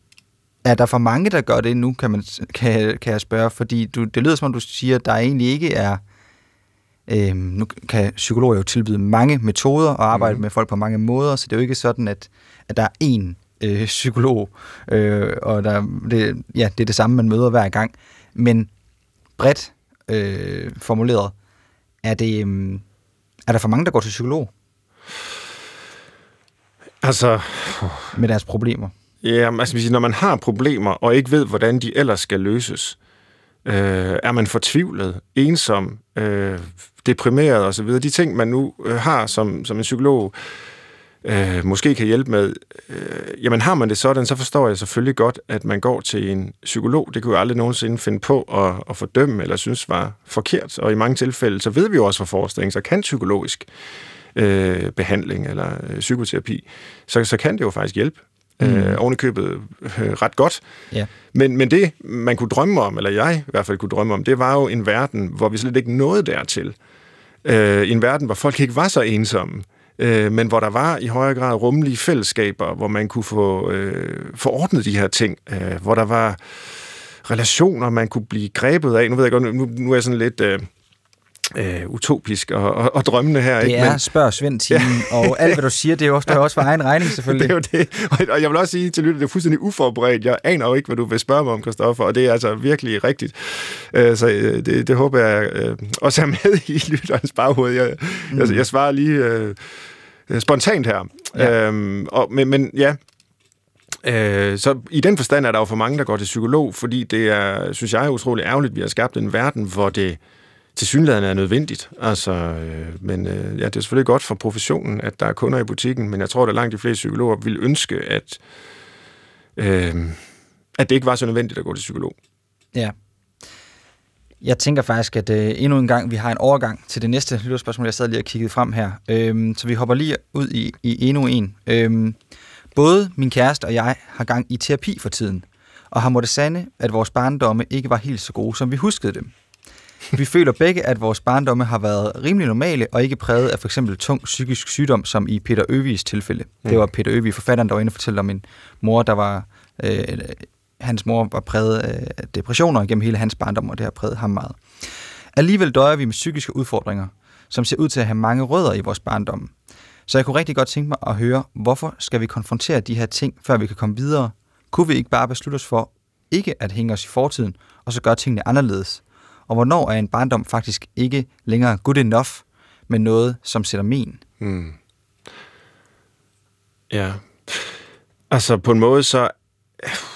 er der for mange, der gør det nu, kan, man, kan, kan jeg spørge? Fordi du, det lyder som om, du siger, at der egentlig ikke er... Øhm, nu kan psykologer jo tilbyde mange metoder og arbejde mm. med folk på mange måder, så det er jo ikke sådan, at, at der er én øh, psykolog, øh, og der, det, ja, det er det samme, man møder hver gang. Men bredt øh, formuleret, er, det, øh, er der for mange, der går til psykolog? Altså... Med deres problemer. Ja, altså når man har problemer, og ikke ved, hvordan de ellers skal løses, øh, er man fortvivlet, ensom, øh, deprimeret osv., de ting, man nu øh, har som, som en psykolog, øh, måske kan hjælpe med, øh, jamen har man det sådan, så forstår jeg selvfølgelig godt, at man går til en psykolog. Det kunne jeg aldrig nogensinde finde på at, at fordømme eller synes var forkert. Og i mange tilfælde, så ved vi jo også fra forskning, så kan psykologisk øh, behandling eller øh, psykoterapi, så, så kan det jo faktisk hjælpe. Mm. Øh, ovenikøbet øh, ret godt. Ja. Men, men det, man kunne drømme om, eller jeg i hvert fald kunne drømme om, det var jo en verden, hvor vi slet ikke nåede dertil. Øh, en verden, hvor folk ikke var så ensomme, øh, men hvor der var i højere grad rummelige fællesskaber, hvor man kunne få øh, forordnet de her ting, øh, hvor der var relationer, man kunne blive grebet af. Nu ved jeg godt, nu, nu er jeg sådan lidt... Øh, øh, utopisk og, og, og drømmende her. Det ikke? er spørg Svend ja. og alt hvad du siger, det er jo også, også for egen regning selvfølgelig. det er jo det, og jeg vil også sige til lytter, det er fuldstændig uforberedt. Jeg aner jo ikke, hvad du vil spørge mig om, Kristoffer, og det er altså virkelig rigtigt. Øh, så øh, det, det håber jeg øh, også er med i lytterens baghoved. Jeg, mm. jeg, jeg svarer lige øh, spontant her. Ja. Øhm, og, men, men ja, Øh, så i den forstand er der jo for mange, der går til psykolog, fordi det er, synes jeg, er utrolig ærgerligt, at vi har skabt en verden, hvor det til synligheden er nødvendigt. Altså, øh, men øh, ja, det er selvfølgelig godt for professionen, at der er kunder i butikken, men jeg tror, at langt de fleste psykologer vil ønske, at, øh, at det ikke var så nødvendigt at gå til psykolog. Ja. Jeg tænker faktisk, at øh, endnu en gang, vi har en overgang til det næste lytterspørgsmål, jeg sad lige og kiggede frem her. Øhm, så vi hopper lige ud i, i endnu en. Øhm, både min kæreste og jeg har gang i terapi for tiden, og har måttet sande, at vores barndomme ikke var helt så gode, som vi huskede dem. Vi føler begge, at vores barndomme har været rimelig normale, og ikke præget af for eksempel tung psykisk sygdom, som i Peter Øvigs tilfælde. Mm. Det var Peter Øvig, forfatteren, der var inde og fortalte om en mor, der var... Øh, hans mor var præget af depressioner gennem hele hans barndom, og det har præget ham meget. Alligevel døjer vi med psykiske udfordringer, som ser ud til at have mange rødder i vores barndom. Så jeg kunne rigtig godt tænke mig at høre, hvorfor skal vi konfrontere de her ting, før vi kan komme videre? Kunne vi ikke bare beslutte os for ikke at hænge os i fortiden, og så gøre tingene anderledes? Og hvornår er en barndom faktisk ikke længere good enough, men noget, som sætter min? Hmm. Ja. Altså på en måde, så,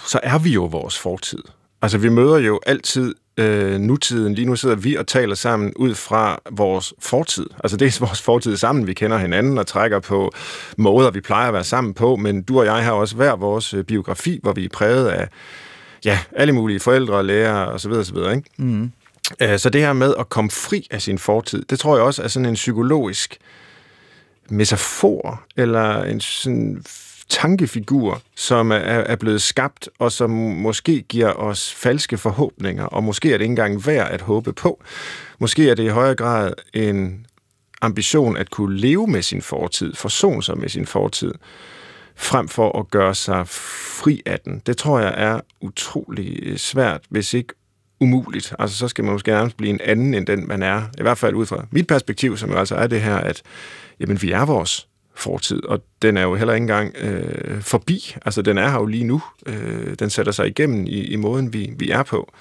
så er vi jo vores fortid. Altså vi møder jo altid øh, nutiden. Lige nu sidder vi og taler sammen ud fra vores fortid. Altså det er vores fortid sammen. Vi kender hinanden og trækker på måder, vi plejer at være sammen på, men du og jeg har også hver vores øh, biografi, hvor vi er præget af ja, alle mulige forældre, lærere osv. osv. Ikke? Mm. Øh, så det her med at komme fri af sin fortid, det tror jeg også er sådan en psykologisk metafor, eller en sådan tankefigur, som er, er blevet skabt, og som måske giver os falske forhåbninger, og måske er det ikke engang værd at håbe på. Måske er det i højere grad en ambition at kunne leve med sin fortid, forsone sig med sin fortid, frem for at gøre sig fri af den. Det tror jeg er utrolig svært, hvis ikke umuligt. Altså, så skal man måske nærmest blive en anden, end den man er. I hvert fald ud fra mit perspektiv, som jo altså er det her, at jamen, vi er vores fortid, og den er jo heller ikke engang øh, forbi. Altså, den er her jo lige nu. Øh, den sætter sig igennem i, i måden, vi, vi er på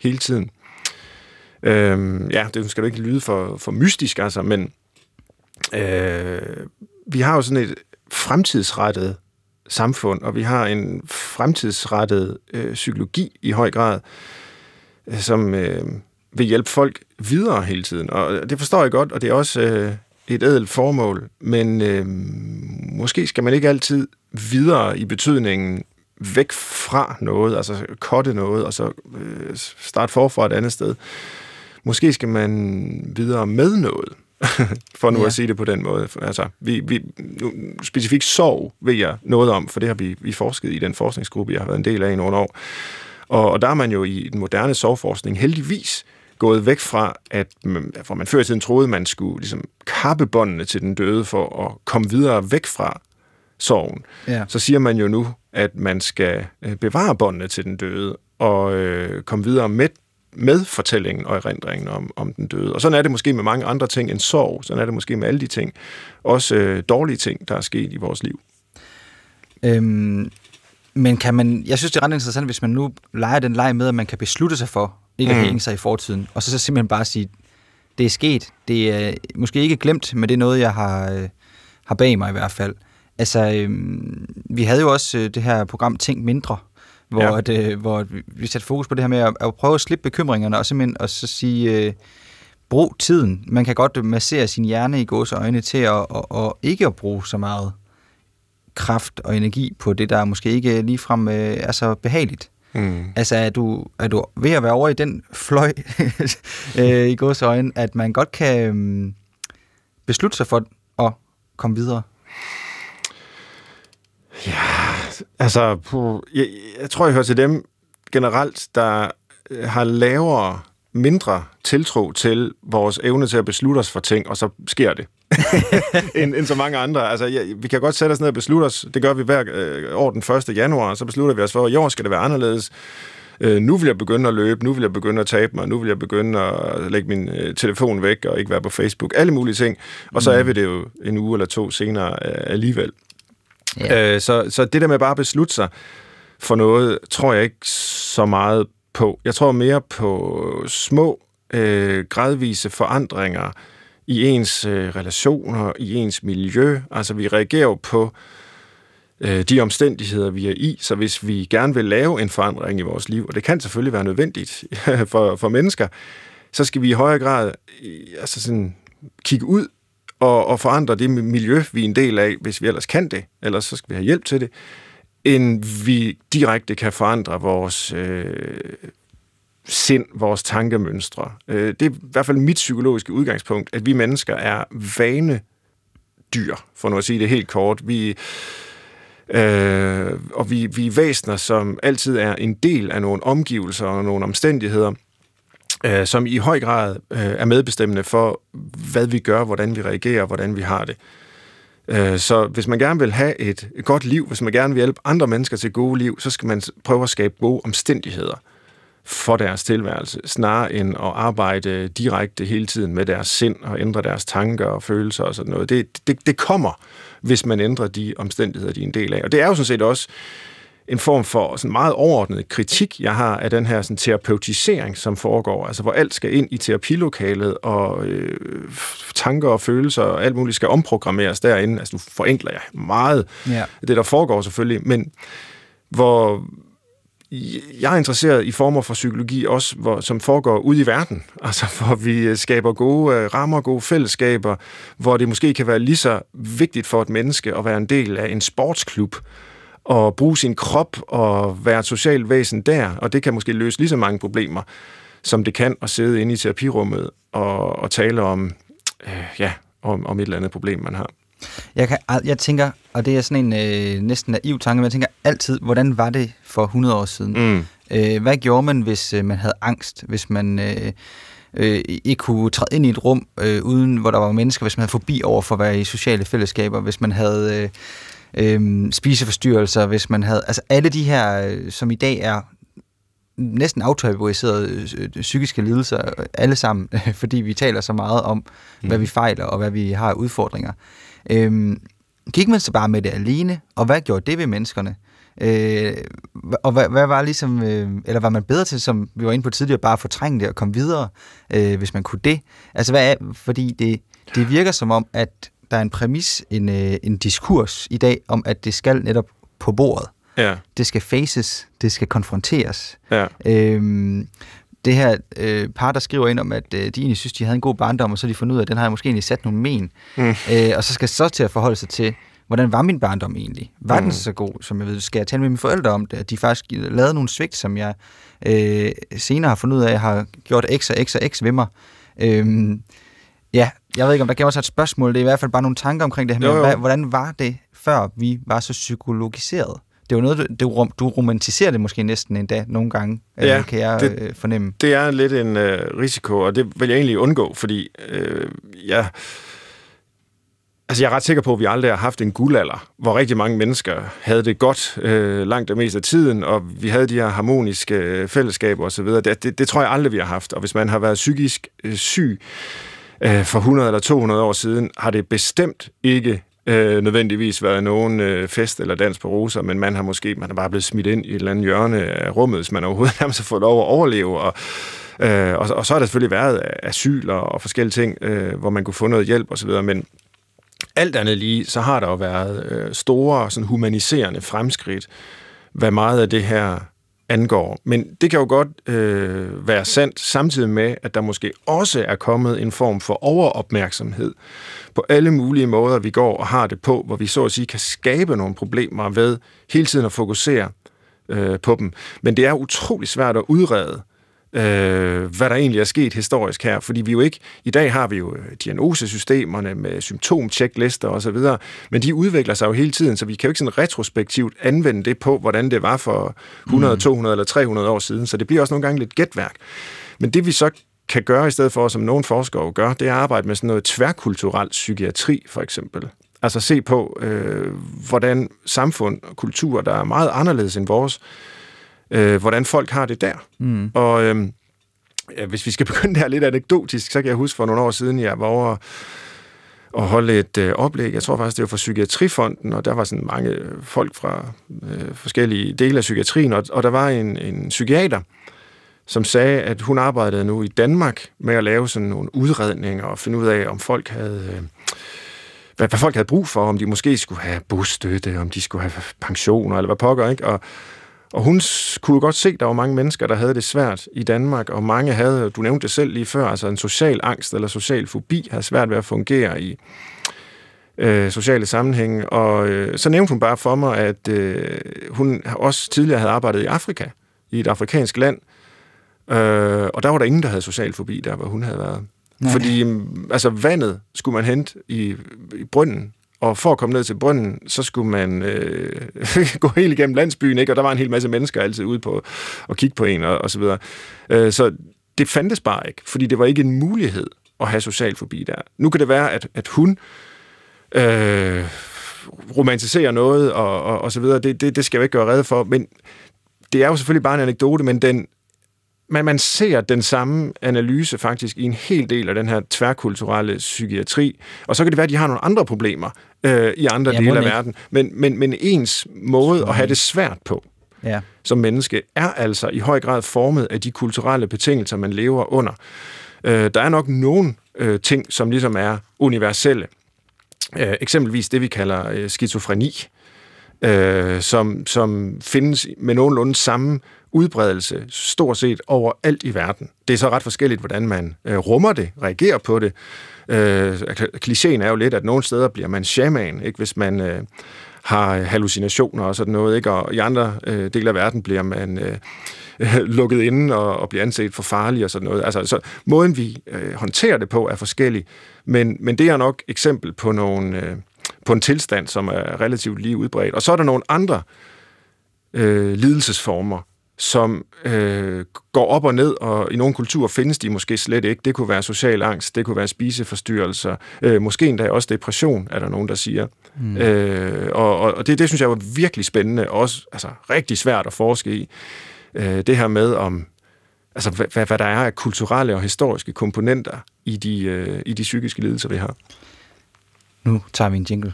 hele tiden. Øh, ja, det skal jo ikke lyde for, for mystisk, altså, men øh, vi har jo sådan et fremtidsrettet samfund, og vi har en fremtidsrettet øh, psykologi i høj grad, øh, som øh, vil hjælpe folk videre hele tiden. Og det forstår jeg godt, og det er også øh, et ædelt formål, men øh, måske skal man ikke altid videre i betydningen væk fra noget, altså kotte noget, og så øh, starte forfra et andet sted. Måske skal man videre med noget, for nu ja. at sige det på den måde. Altså, vi, vi, nu, specifikt sorg ved jeg noget om, for det har vi, vi forsket i den forskningsgruppe, jeg har været en del af i nogle år. Og, og der er man jo i den moderne sorgforskning heldigvis gået væk fra, at for man før i tiden troede, man skulle ligesom kappe båndene til den døde for at komme videre væk fra sorgen. Ja. Så siger man jo nu, at man skal øh, bevare båndene til den døde og øh, komme videre med, med fortællingen og erindringen om, om den døde. Og sådan er det måske med mange andre ting end sorg. Sådan er det måske med alle de ting. Også øh, dårlige ting, der er sket i vores liv. Øhm, men kan man, jeg synes, det er ret interessant, hvis man nu leger den leg med, at man kan beslutte sig for ikke at mm. hænge sig i fortiden, og så, så simpelthen bare sige, det er sket, det er måske ikke glemt, men det er noget, jeg har, øh, har bag mig i hvert fald. Altså, øh, vi havde jo også øh, det her program Tænk Mindre, hvor, ja. at, øh, hvor vi satte fokus på det her med at, at prøve at slippe bekymringerne, og simpelthen og så sige, øh, brug tiden. Man kan godt massere sin hjerne i gås øjne til at, og, og ikke at bruge så meget kraft og energi på det, der måske ikke ligefrem øh, er så behageligt. Mm. Altså, er du, er du ved at være over i den fløj øh, i øjne, at man godt kan øh, beslutte sig for at komme videre? Ja, altså, jeg, jeg tror, jeg hører til dem generelt, der har lavere mindre tiltro til vores evne til at beslutte os for ting, og så sker det. end, end så mange andre. Altså, ja, vi kan godt sætte os ned og beslutte os. Det gør vi hver øh, år den 1. januar, så beslutter vi os for, at i år skal det være anderledes. Øh, nu vil jeg begynde at løbe, nu vil jeg begynde at tabe mig, nu vil jeg begynde at lægge min øh, telefon væk og ikke være på Facebook. Alle mulige ting. Og så mm. er vi det jo en uge eller to senere øh, alligevel. Ja. Øh, så, så det der med bare at beslutte sig for noget, tror jeg ikke så meget på. Jeg tror mere på små, øh, gradvise forandringer i ens øh, relationer, i ens miljø. Altså, vi reagerer jo på øh, de omstændigheder, vi er i. Så hvis vi gerne vil lave en forandring i vores liv, og det kan selvfølgelig være nødvendigt for, for mennesker, så skal vi i højere grad øh, altså sådan, kigge ud og, og forandre det miljø, vi er en del af, hvis vi ellers kan det. Ellers så skal vi have hjælp til det end vi direkte kan forandre vores øh, sind, vores tankemønstre. Øh, det er i hvert fald mit psykologiske udgangspunkt, at vi mennesker er vane dyr, for nu at sige det helt kort. Vi, øh, og vi, vi er væsener, som altid er en del af nogle omgivelser og nogle omstændigheder, øh, som i høj grad øh, er medbestemmende for, hvad vi gør, hvordan vi reagerer, hvordan vi har det. Øh, Øh, så hvis man gerne vil have et godt liv, hvis man gerne vil hjælpe andre mennesker til gode liv, så skal man prøve at skabe gode omstændigheder for deres tilværelse, snarere end at arbejde direkte hele tiden med deres sind og ændre deres tanker og følelser og sådan noget. Det, det, det kommer, hvis man ændrer de omstændigheder, de er en del af. Og det er jo sådan set også en form for sådan meget overordnet kritik, jeg har af den her sådan, terapeutisering, som foregår, altså hvor alt skal ind i terapilokalet, og øh, tanker og følelser og alt muligt skal omprogrammeres derinde. Altså nu forenkler jeg meget ja. det, der foregår selvfølgelig, men hvor jeg er interesseret i former for psykologi også, hvor, som foregår ude i verden. Altså, hvor vi skaber gode øh, rammer, gode fællesskaber, hvor det måske kan være lige så vigtigt for et menneske at være en del af en sportsklub, og bruge sin krop og være et socialt væsen der, og det kan måske løse lige så mange problemer, som det kan at sidde inde i terapirummet og, og tale om, øh, ja, om, om et eller andet problem, man har. Jeg, kan, jeg tænker, og det er sådan en øh, næsten naiv tanke, men jeg tænker altid, hvordan var det for 100 år siden? Mm. Øh, hvad gjorde man, hvis øh, man havde angst, hvis man øh, øh, ikke kunne træde ind i et rum, øh, uden hvor der var mennesker, hvis man havde forbi over for at være i sociale fællesskaber, hvis man havde... Øh, øh, spiseforstyrrelser, hvis man havde... Altså alle de her, øh, som i dag er næsten autotaboriserede øh, psykiske lidelser, alle sammen, fordi vi taler så meget om, mm. hvad vi fejler og hvad vi har udfordringer. Øhm, gik man så bare med det alene, og hvad gjorde det ved menneskerne? Øh, og hvad, hvad var ligesom, øh, eller var man bedre til, som vi var inde på tidligere, bare at fortrænge det og komme videre, øh, hvis man kunne det? Altså hvad er, fordi det, det virker som om, at der er en præmis, en, øh, en diskurs i dag, om at det skal netop på bordet. Ja. Det skal faces, det skal konfronteres. Ja. Øhm, det her øh, par, der skriver ind om, at øh, de egentlig synes, de havde en god barndom, og så de fundet ud af, at den har måske egentlig sat nogle men. Mm. Øh, og så skal så til at forholde sig til, hvordan var min barndom egentlig? Var mm. den så god, som jeg ved? Skal jeg tale med mine forældre om det? De faktisk lavede nogle svigt, som jeg øh, senere har fundet ud af, har gjort x og x og x ved mig. Øh, ja, jeg ved ikke, om der kan også et spørgsmål. Det er i hvert fald bare nogle tanker omkring det her. Jo, jo. Med, hvordan var det, før vi var så psykologiseret? det er jo noget, du, du romantiserer det måske næsten endda nogle gange, øh, ja, kan jeg det, øh, fornemme. Det er lidt en øh, risiko, og det vil jeg egentlig undgå, fordi øh, ja, altså jeg er ret sikker på, at vi aldrig har haft en guldalder, hvor rigtig mange mennesker havde det godt øh, langt det meste af tiden, og vi havde de her harmoniske øh, fællesskaber osv. Det, det, det tror jeg aldrig, vi har haft. Og hvis man har været psykisk øh, syg øh, Øh, for 100 eller 200 år siden, har det bestemt ikke øh, nødvendigvis været nogen øh, fest eller dans på roser, men man har måske man er bare blevet smidt ind i et eller andet hjørne af rummet, hvis man overhovedet nærmest har fået lov at overleve, og Øh, og, og så har der selvfølgelig været asyl og, og forskellige ting, øh, hvor man kunne få noget hjælp osv., men alt andet lige, så har der jo været øh, store sådan humaniserende fremskridt, hvad meget af det her angår. Men det kan jo godt øh, være sandt, samtidig med, at der måske også er kommet en form for overopmærksomhed på alle mulige måder, vi går og har det på, hvor vi så at sige kan skabe nogle problemer ved hele tiden at fokusere øh, på dem. Men det er utrolig svært at udrede, øh, hvad der egentlig er sket historisk her, fordi vi jo ikke, i dag har vi jo øh, diagnosesystemerne med symptomchecklister osv., men de udvikler sig jo hele tiden, så vi kan jo ikke sådan retrospektivt anvende det på, hvordan det var for 100, mm. 200 eller 300 år siden, så det bliver også nogle gange lidt gætværk. Men det vi så kan gøre i stedet for, som nogle forskere gør, det er at arbejde med sådan noget tværkulturel psykiatri, for eksempel. Altså se på, øh, hvordan samfund og kultur, der er meget anderledes end vores, øh, hvordan folk har det der. Mm. Og øh, hvis vi skal begynde der lidt anekdotisk, så kan jeg huske for nogle år siden, jeg var over og holde et øh, oplæg. Jeg tror faktisk, det var fra Psykiatrifonden, og der var sådan mange folk fra øh, forskellige dele af psykiatrien, og, og der var en, en psykiater, som sagde, at hun arbejdede nu i Danmark med at lave sådan nogle udredninger og finde ud af, om folk havde... Øh, hvad, hvad folk havde brug for, om de måske skulle have bostøtte, om de skulle have pensioner, eller hvad pokker, ikke? Og, og hun kunne godt se, at der var mange mennesker, der havde det svært i Danmark, og mange havde, du nævnte det selv lige før, altså en social angst eller social fobi, havde svært ved at fungere i øh, sociale sammenhænge. Og øh, så nævnte hun bare for mig, at øh, hun også tidligere havde arbejdet i Afrika, i et afrikansk land, øh, og der var der ingen, der havde social fobi, der hvor hun havde været. Nej. Fordi altså, vandet skulle man hente i, i brønden, og for at komme ned til brønden, så skulle man øh, gå helt igennem landsbyen, ikke? og der var en hel masse mennesker altid ude på at kigge på en, og, og så videre. Øh, så det fandtes bare ikke, fordi det var ikke en mulighed at have social forbi der. Nu kan det være, at, at hun øh, romantiserer noget, og, og, og så videre. Det, det, det skal jeg ikke gøre redde for, men det er jo selvfølgelig bare en anekdote, men den, man, man ser den samme analyse faktisk i en hel del af den her tværkulturelle psykiatri, og så kan det være, at de har nogle andre problemer øh, i andre ja, dele af verden, men, men, men ens måde at have det svært på ja. som menneske er altså i høj grad formet af de kulturelle betingelser, man lever under. Øh, der er nok nogle øh, ting, som ligesom er universelle. Øh, eksempelvis det, vi kalder øh, skizofreni, øh, som, som findes med nogenlunde samme udbredelse stort set overalt i verden. Det er så ret forskelligt, hvordan man øh, rummer det, reagerer på det. Øh, klichéen er jo lidt, at nogle steder bliver man shaman, ikke? hvis man øh, har hallucinationer og sådan noget, ikke? og i andre øh, dele af verden bliver man øh, lukket inde og, og bliver anset for farlig og sådan noget. Altså, så måden vi øh, håndterer det på er forskellig, men, men det er nok eksempel på nogle... Øh, på en tilstand, som er relativt lige udbredt. Og så er der nogle andre øh, lidelsesformer, som øh, går op og ned, og i nogle kulturer findes de måske slet ikke. Det kunne være social angst, det kunne være spiseforstyrrelser, øh, måske endda også depression, er der nogen, der siger. Mm. Øh, og og det, det synes jeg var virkelig spændende, og også altså, rigtig svært at forske i. Øh, det her med, om altså, hvad, hvad der er af kulturelle og historiske komponenter i de, øh, i de psykiske lidelser, vi har. Nu tager vi en jingle.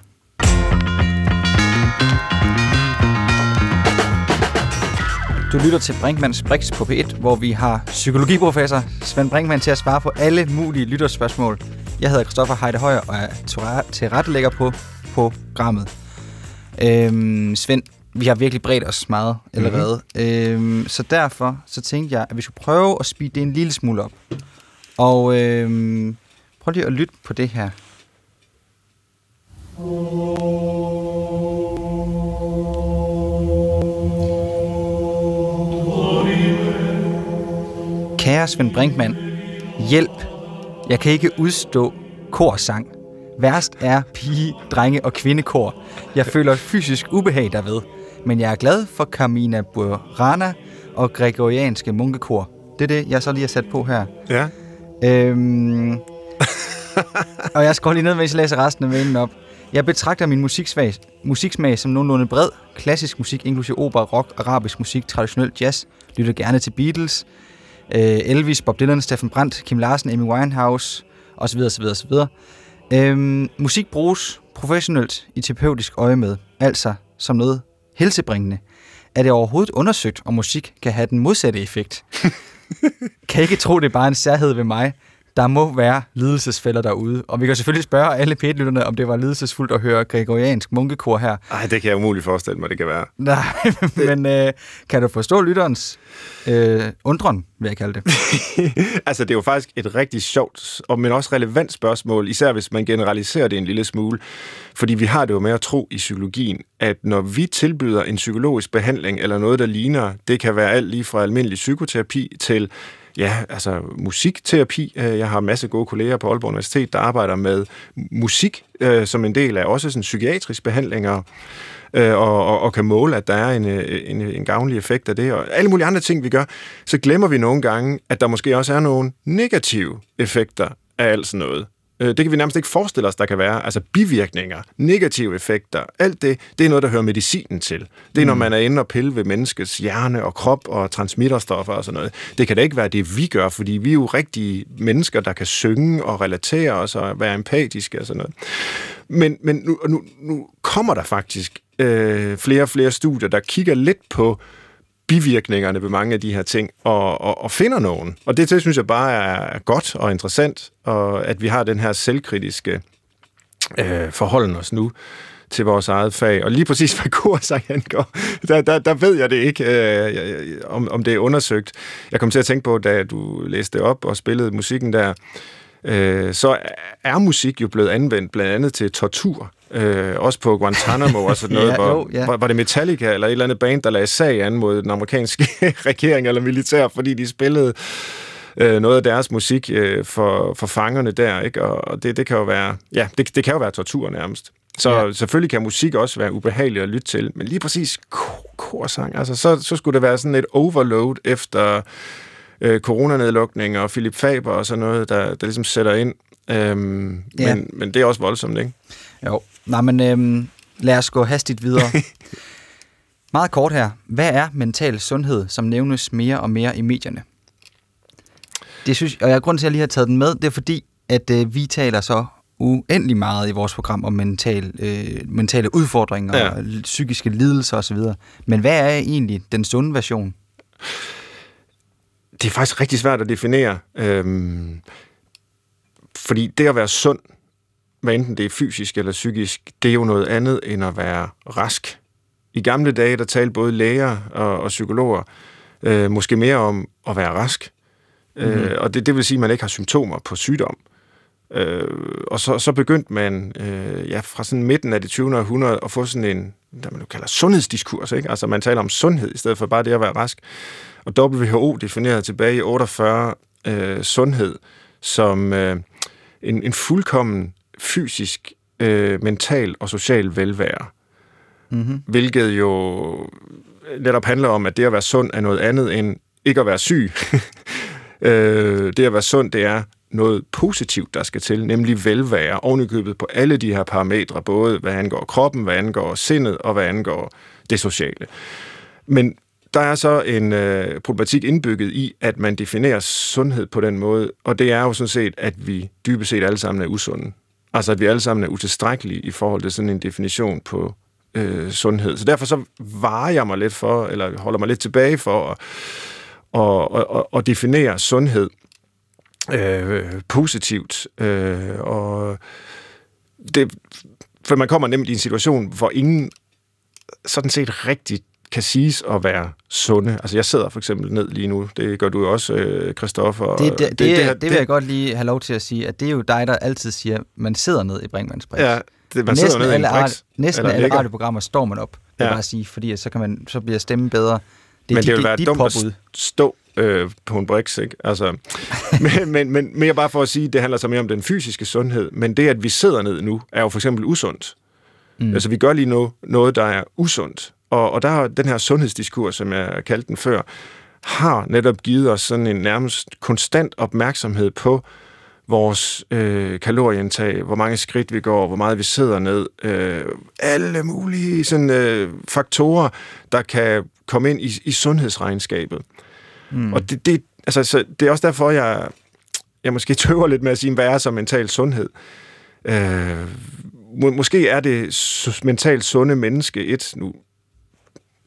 Du lytter til Brinkmanns Brix på P1, hvor vi har psykologiprofessor Svend Brinkmann til at svare på alle mulige lytterspørgsmål. Jeg hedder Christoffer Heide Højer og er tilrettelægger på programmet. Øhm, Svend, vi har virkelig bredt os meget allerede. Mm-hmm. Øhm, så derfor så tænkte jeg, at vi skulle prøve at speede det en lille smule op. Og øhm, prøv lige at lytte på det her. Kære Svend Brinkmann, hjælp. Jeg kan ikke udstå korsang. Værst er pige, drenge og kvindekor. Jeg føler fysisk ubehag derved, men jeg er glad for Carmina Burana og gregorianske munkekor. Det er det, jeg så lige har sat på her. Ja. Øhm, og jeg skal lige ned, mens jeg læser resten af mailen op. Jeg betragter min musiksmag, musiksmag som nogenlunde bred. Klassisk musik, inklusive opera, rock, arabisk musik, traditionel jazz. Lytter gerne til Beatles, Elvis, Bob Dylan, Steffen Brandt, Kim Larsen, Amy Winehouse osv. osv., osv. Øhm, musik bruges professionelt i terapeutisk øje med, altså som noget helsebringende. Er det overhovedet undersøgt, om musik kan have den modsatte effekt? kan ikke tro, det er bare en særhed ved mig, der må være lidelsesfælder derude. Og vi kan selvfølgelig spørge alle p om det var lidelsesfuldt at høre gregoriansk munkekor her. Nej, det kan jeg umuligt forestille mig, det kan være. Nej, men øh, kan du forstå lytterens øh, undren, vil jeg kalde det? altså, det er jo faktisk et rigtig sjovt, og men også relevant spørgsmål, især hvis man generaliserer det en lille smule. Fordi vi har det jo med at tro i psykologien, at når vi tilbyder en psykologisk behandling eller noget, der ligner, det kan være alt lige fra almindelig psykoterapi til ja, altså musikterapi. Øh, jeg har masser masse gode kolleger på Aalborg Universitet, der arbejder med musik øh, som en del af også sådan psykiatrisk behandlinger, øh, og, og, og kan måle, at der er en, øh, en, en gavnlig effekt af det, og alle mulige andre ting, vi gør, så glemmer vi nogle gange, at der måske også er nogle negative effekter af alt sådan noget. Øh, det kan vi nærmest ikke forestille os, der kan være. Altså bivirkninger, negative effekter, alt det, det er noget, der hører medicinen til. Det er, når mm. man er inde og pille ved menneskets hjerne og krop og transmitterstoffer og sådan noget. Det kan da ikke være det, vi gør, fordi vi er jo rigtige mennesker, der kan synge og relatere os og være empatiske og sådan noget. Men, men nu, nu, nu kommer der faktisk øh, flere og flere studier, der kigger lidt på bivirkningerne ved mange af de her ting, og, og, og finder nogen. Og det, det synes jeg bare er godt og interessant, og at vi har den her selvkritiske øh, forholden os nu til vores eget fag. Og lige præcis hvad korsang angår, der, der, der ved jeg det ikke, øh, om, om det er undersøgt. Jeg kom til at tænke på, da du læste op og spillede musikken der, øh, så er musik jo blevet anvendt blandt andet til tortur øh, også på Guantanamo og sådan noget, ja, hvor, jo, ja. var, var det Metallica eller et eller andet band, der lagde sag an mod den amerikanske regering eller militær, fordi de spillede øh, noget af deres musik øh, for, for fangerne der, ikke? og det, det kan jo være, ja, det, det kan jo være tortur nærmest. Så ja. selvfølgelig kan musik også være ubehagelig at lytte til, men lige præcis korsang, altså så, så skulle det være sådan et overload efter øh, coronanedlukning og Philip Faber og sådan noget, der, der ligesom sætter ind. Øhm, ja. men, men det er også voldsomt, ikke? Jo. Nej, men øhm, lad os gå hastigt videre. Meget kort her. Hvad er mental sundhed, som nævnes mere og mere i medierne? Det synes, og jeg grund til, at jeg lige har taget den med, det er fordi, at øh, vi taler så uendelig meget i vores program om mental, øh, mentale udfordringer ja. og psykiske lidelser osv. Men hvad er egentlig den sunde version? Det er faktisk rigtig svært at definere. Øhm, fordi det at være sund, hvad enten det er fysisk eller psykisk, det er jo noget andet end at være rask. I gamle dage, der talte både læger og, og psykologer øh, måske mere om at være rask. Mm-hmm. Øh, og det, det vil sige, at man ikke har symptomer på sygdom. Øh, og så, så begyndte man øh, ja, fra sådan midten af det 20. århundrede at få sådan en, der man jo kalder sundhedsdiskurs. Ikke? Altså man taler om sundhed i stedet for bare det at være rask. Og WHO definerede tilbage i 48 øh, sundhed som øh, en, en fuldkommen fysisk, øh, mental og social velvære. Mm-hmm. Hvilket jo netop handler om, at det at være sund er noget andet end ikke at være syg. øh, det at være sund, det er noget positivt, der skal til, nemlig velvære, ovenikøbet på alle de her parametre, både hvad angår kroppen, hvad angår sindet og hvad angår det sociale. Men der er så en øh, problematik indbygget i, at man definerer sundhed på den måde, og det er jo sådan set, at vi dybest set alle sammen er usunde. Altså at vi alle sammen er utilstrækkelige i forhold til sådan en definition på øh, sundhed. Så derfor så varer jeg mig lidt for, eller holder mig lidt tilbage for at, at, at, at definere sundhed øh, positivt. Øh, og det, for man kommer nemlig i en situation, hvor ingen sådan set rigtigt kan siges at være sunde. Altså, jeg sidder for eksempel ned lige nu. Det gør du jo også, Kristoffer. Øh, det, det, det, det, det, det vil jeg godt lige have lov til at sige, at det er jo dig, der altid siger, at man sidder ned i Brinkmanns Brix. Ja, det, man næsten ned alle, i en Næsten alle ligger. radioprogrammer står man op, ja. bare sige, fordi så, kan man, så bliver stemmen bedre. Det men det vil være dit dumt påbud. at stå øh, på en brix, ikke? Altså, men, men, men mere bare for at sige, det handler så mere om den fysiske sundhed, men det, at vi sidder ned nu, er jo for eksempel usundt. Mm. Altså, vi gør lige nu noget, der er usundt. Og, og der har den her sundhedsdiskurs, som jeg kaldte den før, har netop givet os sådan en nærmest konstant opmærksomhed på vores øh, kalorieindtag, hvor mange skridt vi går, hvor meget vi sidder ned, øh, alle mulige sådan, øh, faktorer, der kan komme ind i, i sundhedsregnskabet. Mm. Og det, det, altså, så det er også derfor, jeg, jeg måske tøver lidt med at sige, hvad er så mental sundhed? Øh, må, måske er det mentalt sunde menneske et, nu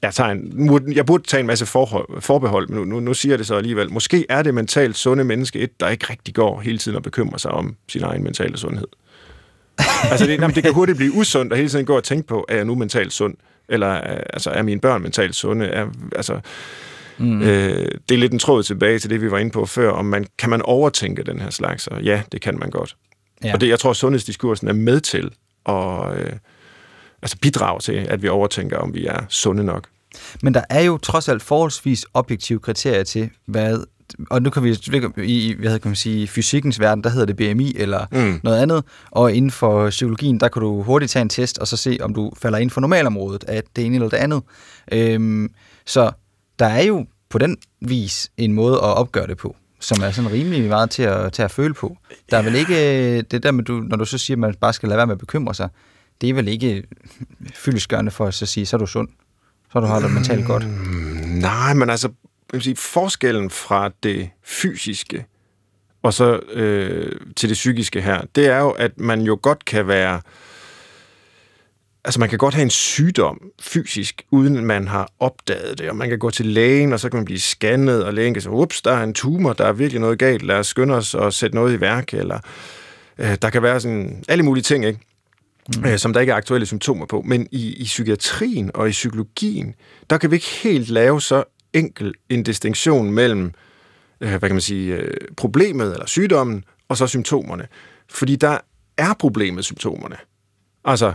jeg, tager en, jeg burde tage en masse forhold, forbehold, men nu, nu, nu siger jeg det så alligevel. Måske er det mentalt sunde menneske et, der ikke rigtig går hele tiden og bekymrer sig om sin egen mentale sundhed. altså, det, jamen, det kan hurtigt blive usundt at hele tiden gå og tænke på, er jeg nu mentalt sund? Eller altså, er mine børn mentalt sunde? Er, altså, mm. øh, det er lidt en tråd tilbage til det, vi var inde på før, om man, kan man overtænke den her slags? Og ja, det kan man godt. Ja. Og det, jeg tror, sundhedsdiskursen er med til at øh, altså bidrage til, at vi overtænker, om vi er sunde nok. Men der er jo trods alt forholdsvis objektive kriterier til, hvad og nu kan vi i hvad kan man sige, fysikkens verden, der hedder det BMI eller mm. noget andet, og inden for psykologien, der kan du hurtigt tage en test og så se, om du falder ind for normalområdet af det ene eller det andet. Øhm, så der er jo på den vis en måde at opgøre det på, som er sådan rimelig meget til at, til at føle på. Der er vel ikke det der med, du, når du så siger, at man bare skal lade være med at bekymre sig, det er vel ikke fyldesgørende for at så sige, så er du sund så du har det mentalt godt? Mm, nej, men altså, jeg vil sige, forskellen fra det fysiske og så øh, til det psykiske her, det er jo, at man jo godt kan være... Altså, man kan godt have en sygdom fysisk, uden man har opdaget det, og man kan gå til lægen, og så kan man blive scannet, og lægen kan sige, ups, der er en tumor, der er virkelig noget galt, lad os skynde os og sætte noget i værk, eller øh, der kan være sådan alle mulige ting, ikke? Mm. øh, som der ikke er aktuelle symptomer på. Men i, i psykiatrien og i psykologien, der kan vi ikke helt lave så enkel en distinktion mellem, øh, hvad kan man sige, øh, problemet eller sygdommen, og så symptomerne. Fordi der er problemet symptomerne. Altså, ja.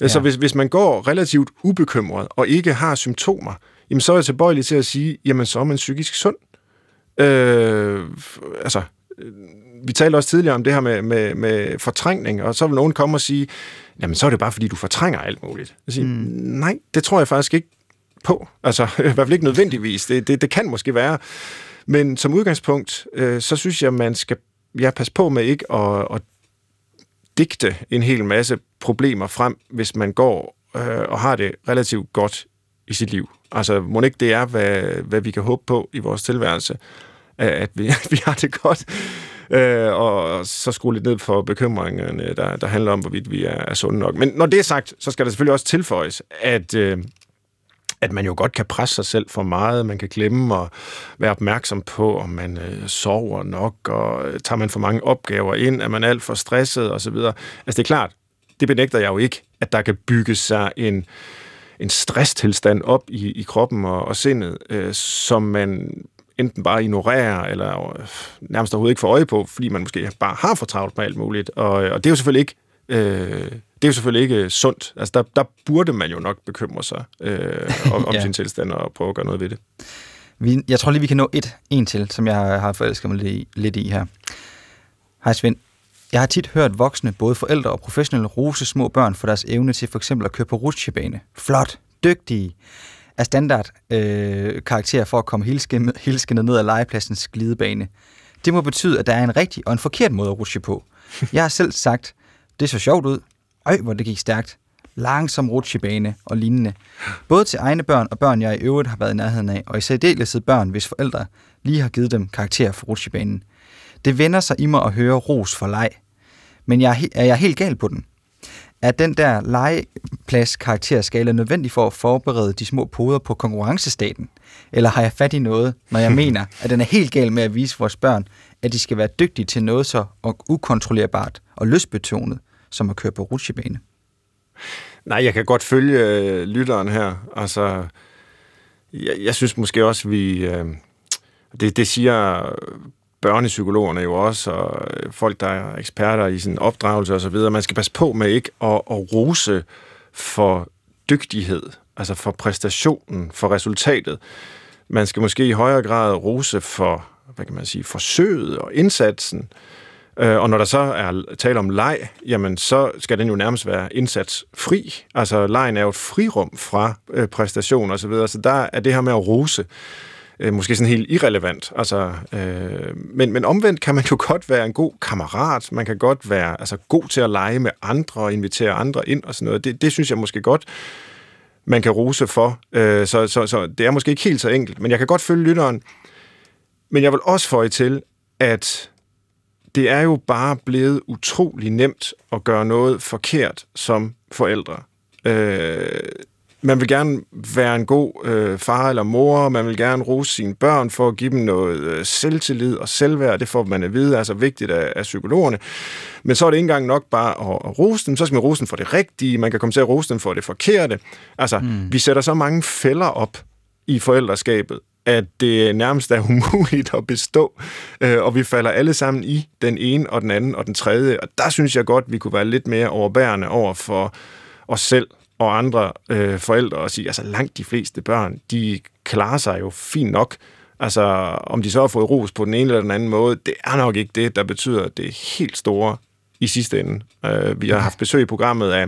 altså hvis, hvis man går relativt ubekymret og ikke har symptomer, jamen så er jeg tilbøjelig til at sige, jamen så er man psykisk sund. Øh, altså, vi talte også tidligere om det her med, med, med fortrængning, og så vil nogen komme og sige, jamen så er det bare, fordi du fortrænger alt muligt. Jeg siger, mm. Nej, det tror jeg faktisk ikke på. Altså, i hvert fald ikke nødvendigvis. Det, det, det kan måske være. Men som udgangspunkt, øh, så synes jeg, man skal ja, passe på med ikke at, at digte en hel masse problemer frem, hvis man går øh, og har det relativt godt i sit liv. Altså, må ikke det er, hvad, hvad vi kan håbe på i vores tilværelse, at vi, at vi har det godt øh, og så skrue lidt ned for bekymringerne, der, der handler om, hvorvidt vi er, er sunde nok. Men når det er sagt, så skal der selvfølgelig også tilføjes, at... Øh, at man jo godt kan presse sig selv for meget, man kan glemme og være opmærksom på, om man øh, sover nok, og øh, tager man for mange opgaver ind, er man alt for stresset osv. Altså det er klart, det benægter jeg jo ikke, at der kan bygge sig en, en stresstilstand op i, i kroppen og, og sindet, øh, som man enten bare ignorerer, eller øh, nærmest overhovedet ikke får øje på, fordi man måske bare har for travlt med alt muligt. Og, og det er jo selvfølgelig ikke øh, det er jo selvfølgelig ikke sundt. Altså, der, der burde man jo nok bekymre sig øh, om, om ja. sin tilstand og prøve at gøre noget ved det. Vi, jeg tror lige, vi kan nå et, en til, som jeg har, har forelsket mig lidt i, lidt i her. Hej Svend. Jeg har tit hørt voksne, både forældre og professionelle, rose små børn for deres evne til for eksempel at køre på rutsjebane. Flot, dygtige, er standard øh, karakter for at komme helskindet ned ad legepladsens glidebane. Det må betyde, at der er en rigtig og en forkert måde at rutsche på. Jeg har selv sagt, det så sjovt ud. Øj, hvor det gik stærkt. Langsom rutsjebane og lignende. Både til egne børn og børn, jeg i øvrigt har været i nærheden af, og i særdeleshed børn, hvis forældre lige har givet dem karakter for rutsjebanen. Det vender sig i mig at høre ros for leg. Men jeg er, er jeg helt gal på den? Er den der legeplads karakterskala nødvendig for at forberede de små poder på konkurrencestaten? Eller har jeg fat i noget, når jeg mener, at den er helt gal med at vise vores børn, at de skal være dygtige til noget så ukontrollerbart og lystbetonet, som at køre på rutsjebane? Nej, jeg kan godt følge øh, lytteren her. Altså, jeg, jeg synes måske også, vi... Øh, det, det siger børnepsykologerne jo også, og øh, folk, der er eksperter i sådan opdragelse osv., man skal passe på med ikke at, at rose for dygtighed, altså for præstationen, for resultatet. Man skal måske i højere grad rose for, hvad kan man sige, forsøget og indsatsen. Øh, og når der så er tale om leg, jamen så skal den jo nærmest være indsatsfri. Altså lejen er jo et frirum fra øh, præstation osv., så, videre. så der er det her med at rose øh, måske sådan helt irrelevant. Altså, øh, men, men omvendt kan man jo godt være en god kammerat, man kan godt være altså, god til at lege med andre og invitere andre ind og sådan noget. Det, det synes jeg måske godt, man kan rose for. Øh, så, så, så det er måske ikke helt så enkelt, men jeg kan godt følge lytteren. Men jeg vil også få til, at det er jo bare blevet utrolig nemt at gøre noget forkert som forældre. Øh, man vil gerne være en god øh, far eller mor, man vil gerne rose sine børn for at give dem noget øh, selvtillid og selvværd, det får man at vide, altså vigtigt af, af psykologerne. Men så er det ikke engang nok bare at, at rose dem, så skal man rose dem for det rigtige, man kan komme til at rose dem for det forkerte. Altså, mm. vi sætter så mange fælder op i forældreskabet, at det nærmest er umuligt at bestå, øh, og vi falder alle sammen i den ene og den anden og den tredje, og der synes jeg godt, vi kunne være lidt mere overbærende over for os selv og andre øh, forældre og sige, altså langt de fleste børn, de klarer sig jo fint nok. Altså, om de så har fået ros på den ene eller den anden måde, det er nok ikke det, der betyder det helt store i sidste ende. Øh, vi har haft besøg i programmet af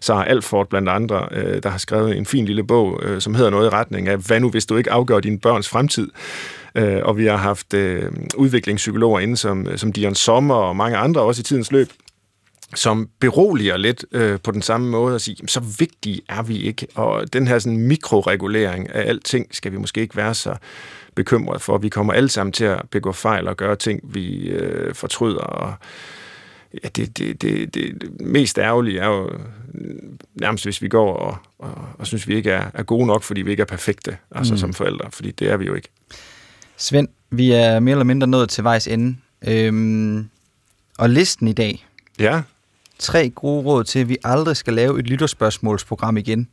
Sarah Alford blandt andre, øh, der har skrevet en fin lille bog, øh, som hedder noget i retning af, hvad nu hvis du ikke afgør din børns fremtid? Øh, og vi har haft øh, udviklingspsykologer inde som, som Dion Sommer og mange andre også i tidens løb, som beroliger lidt øh, på den samme måde og sige, så vigtige er vi ikke, og den her sådan mikroregulering af alting skal vi måske ikke være så bekymret for. Vi kommer alle sammen til at begå fejl og gøre ting, vi øh, fortryder, og ja, det, det, det, det mest ærgerlige er jo nærmest, hvis vi går og, og, og synes, vi ikke er, er gode nok, fordi vi ikke er perfekte, altså mm. som forældre, fordi det er vi jo ikke. Svend, vi er mere eller mindre nået til vejs ende, øhm, og listen i dag, Ja tre gode råd til, at vi aldrig skal lave et lytterspørgsmålsprogram igen?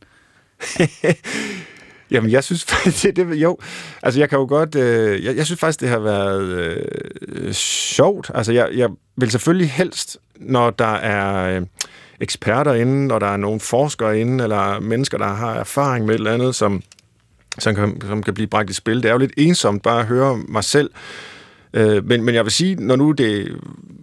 Jamen, jeg synes faktisk, det, det, jo, altså jeg kan jo godt, øh, jeg, jeg synes faktisk, det har været øh, sjovt. Altså, jeg, jeg vil selvfølgelig helst, når der er øh, eksperter inde, når der er nogle forskere inde, eller mennesker, der har erfaring med et eller andet, som, som, kan, som kan blive bragt i spil. Det er jo lidt ensomt bare at høre mig selv Øh, men, men jeg vil sige, når nu det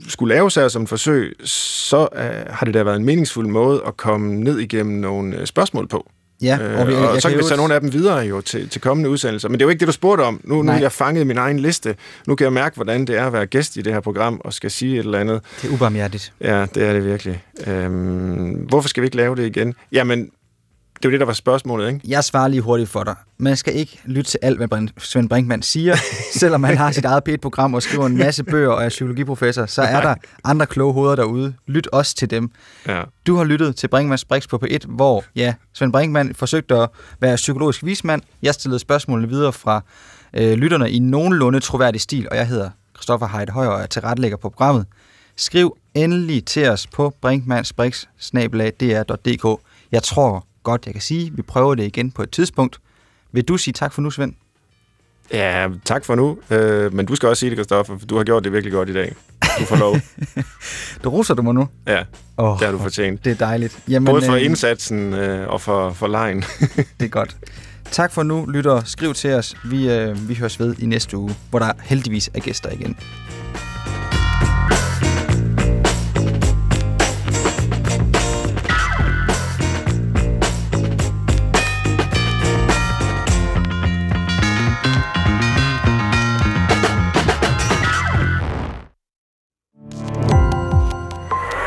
skulle laves her som et forsøg, så øh, har det da været en meningsfuld måde at komme ned igennem nogle øh, spørgsmål på. Ja, og, vi, øh, og så kan vi tage nogle af dem videre jo til, til kommende udsendelser. Men det er jo ikke det, du spurgte om. Nu, nu er jeg fanget min egen liste. Nu kan jeg mærke, hvordan det er at være gæst i det her program og skal sige et eller andet. Det er ubarmhjertigt. Ja, det er det virkelig. Øhm, hvorfor skal vi ikke lave det igen? Jamen, det var det, der var spørgsmålet, ikke? Jeg svarer lige hurtigt for dig. Man skal ikke lytte til alt, hvad Svend Brinkmann siger. Selvom han har sit eget P1-program og skriver en masse bøger og er psykologiprofessor, så er der andre kloge hoveder derude. Lyt også til dem. Ja. Du har lyttet til Brinkmanns Brix på P1, hvor ja, Svend Brinkmann forsøgte at være psykologisk vismand. Jeg stillede spørgsmålene videre fra øh, lytterne i nogenlunde troværdig stil, og jeg hedder Christoffer Heide Højer og er tilrettelægger på programmet. Skriv endelig til os på brinkmannsbrix.dr.dk. Jeg tror, godt, jeg kan sige. Vi prøver det igen på et tidspunkt. Vil du sige tak for nu, Svend? Ja, tak for nu. Øh, men du skal også sige det, Kristoffer, for du har gjort det virkelig godt i dag. Du får lov. du roser du mig nu? Ja, oh, det har du fortjent. Det er dejligt. Jamen, Både for øh, indsatsen øh, og for, for lejen. det er godt. Tak for nu, lytter. Skriv til os. Vi, øh, vi høres ved i næste uge, hvor der heldigvis er gæster igen.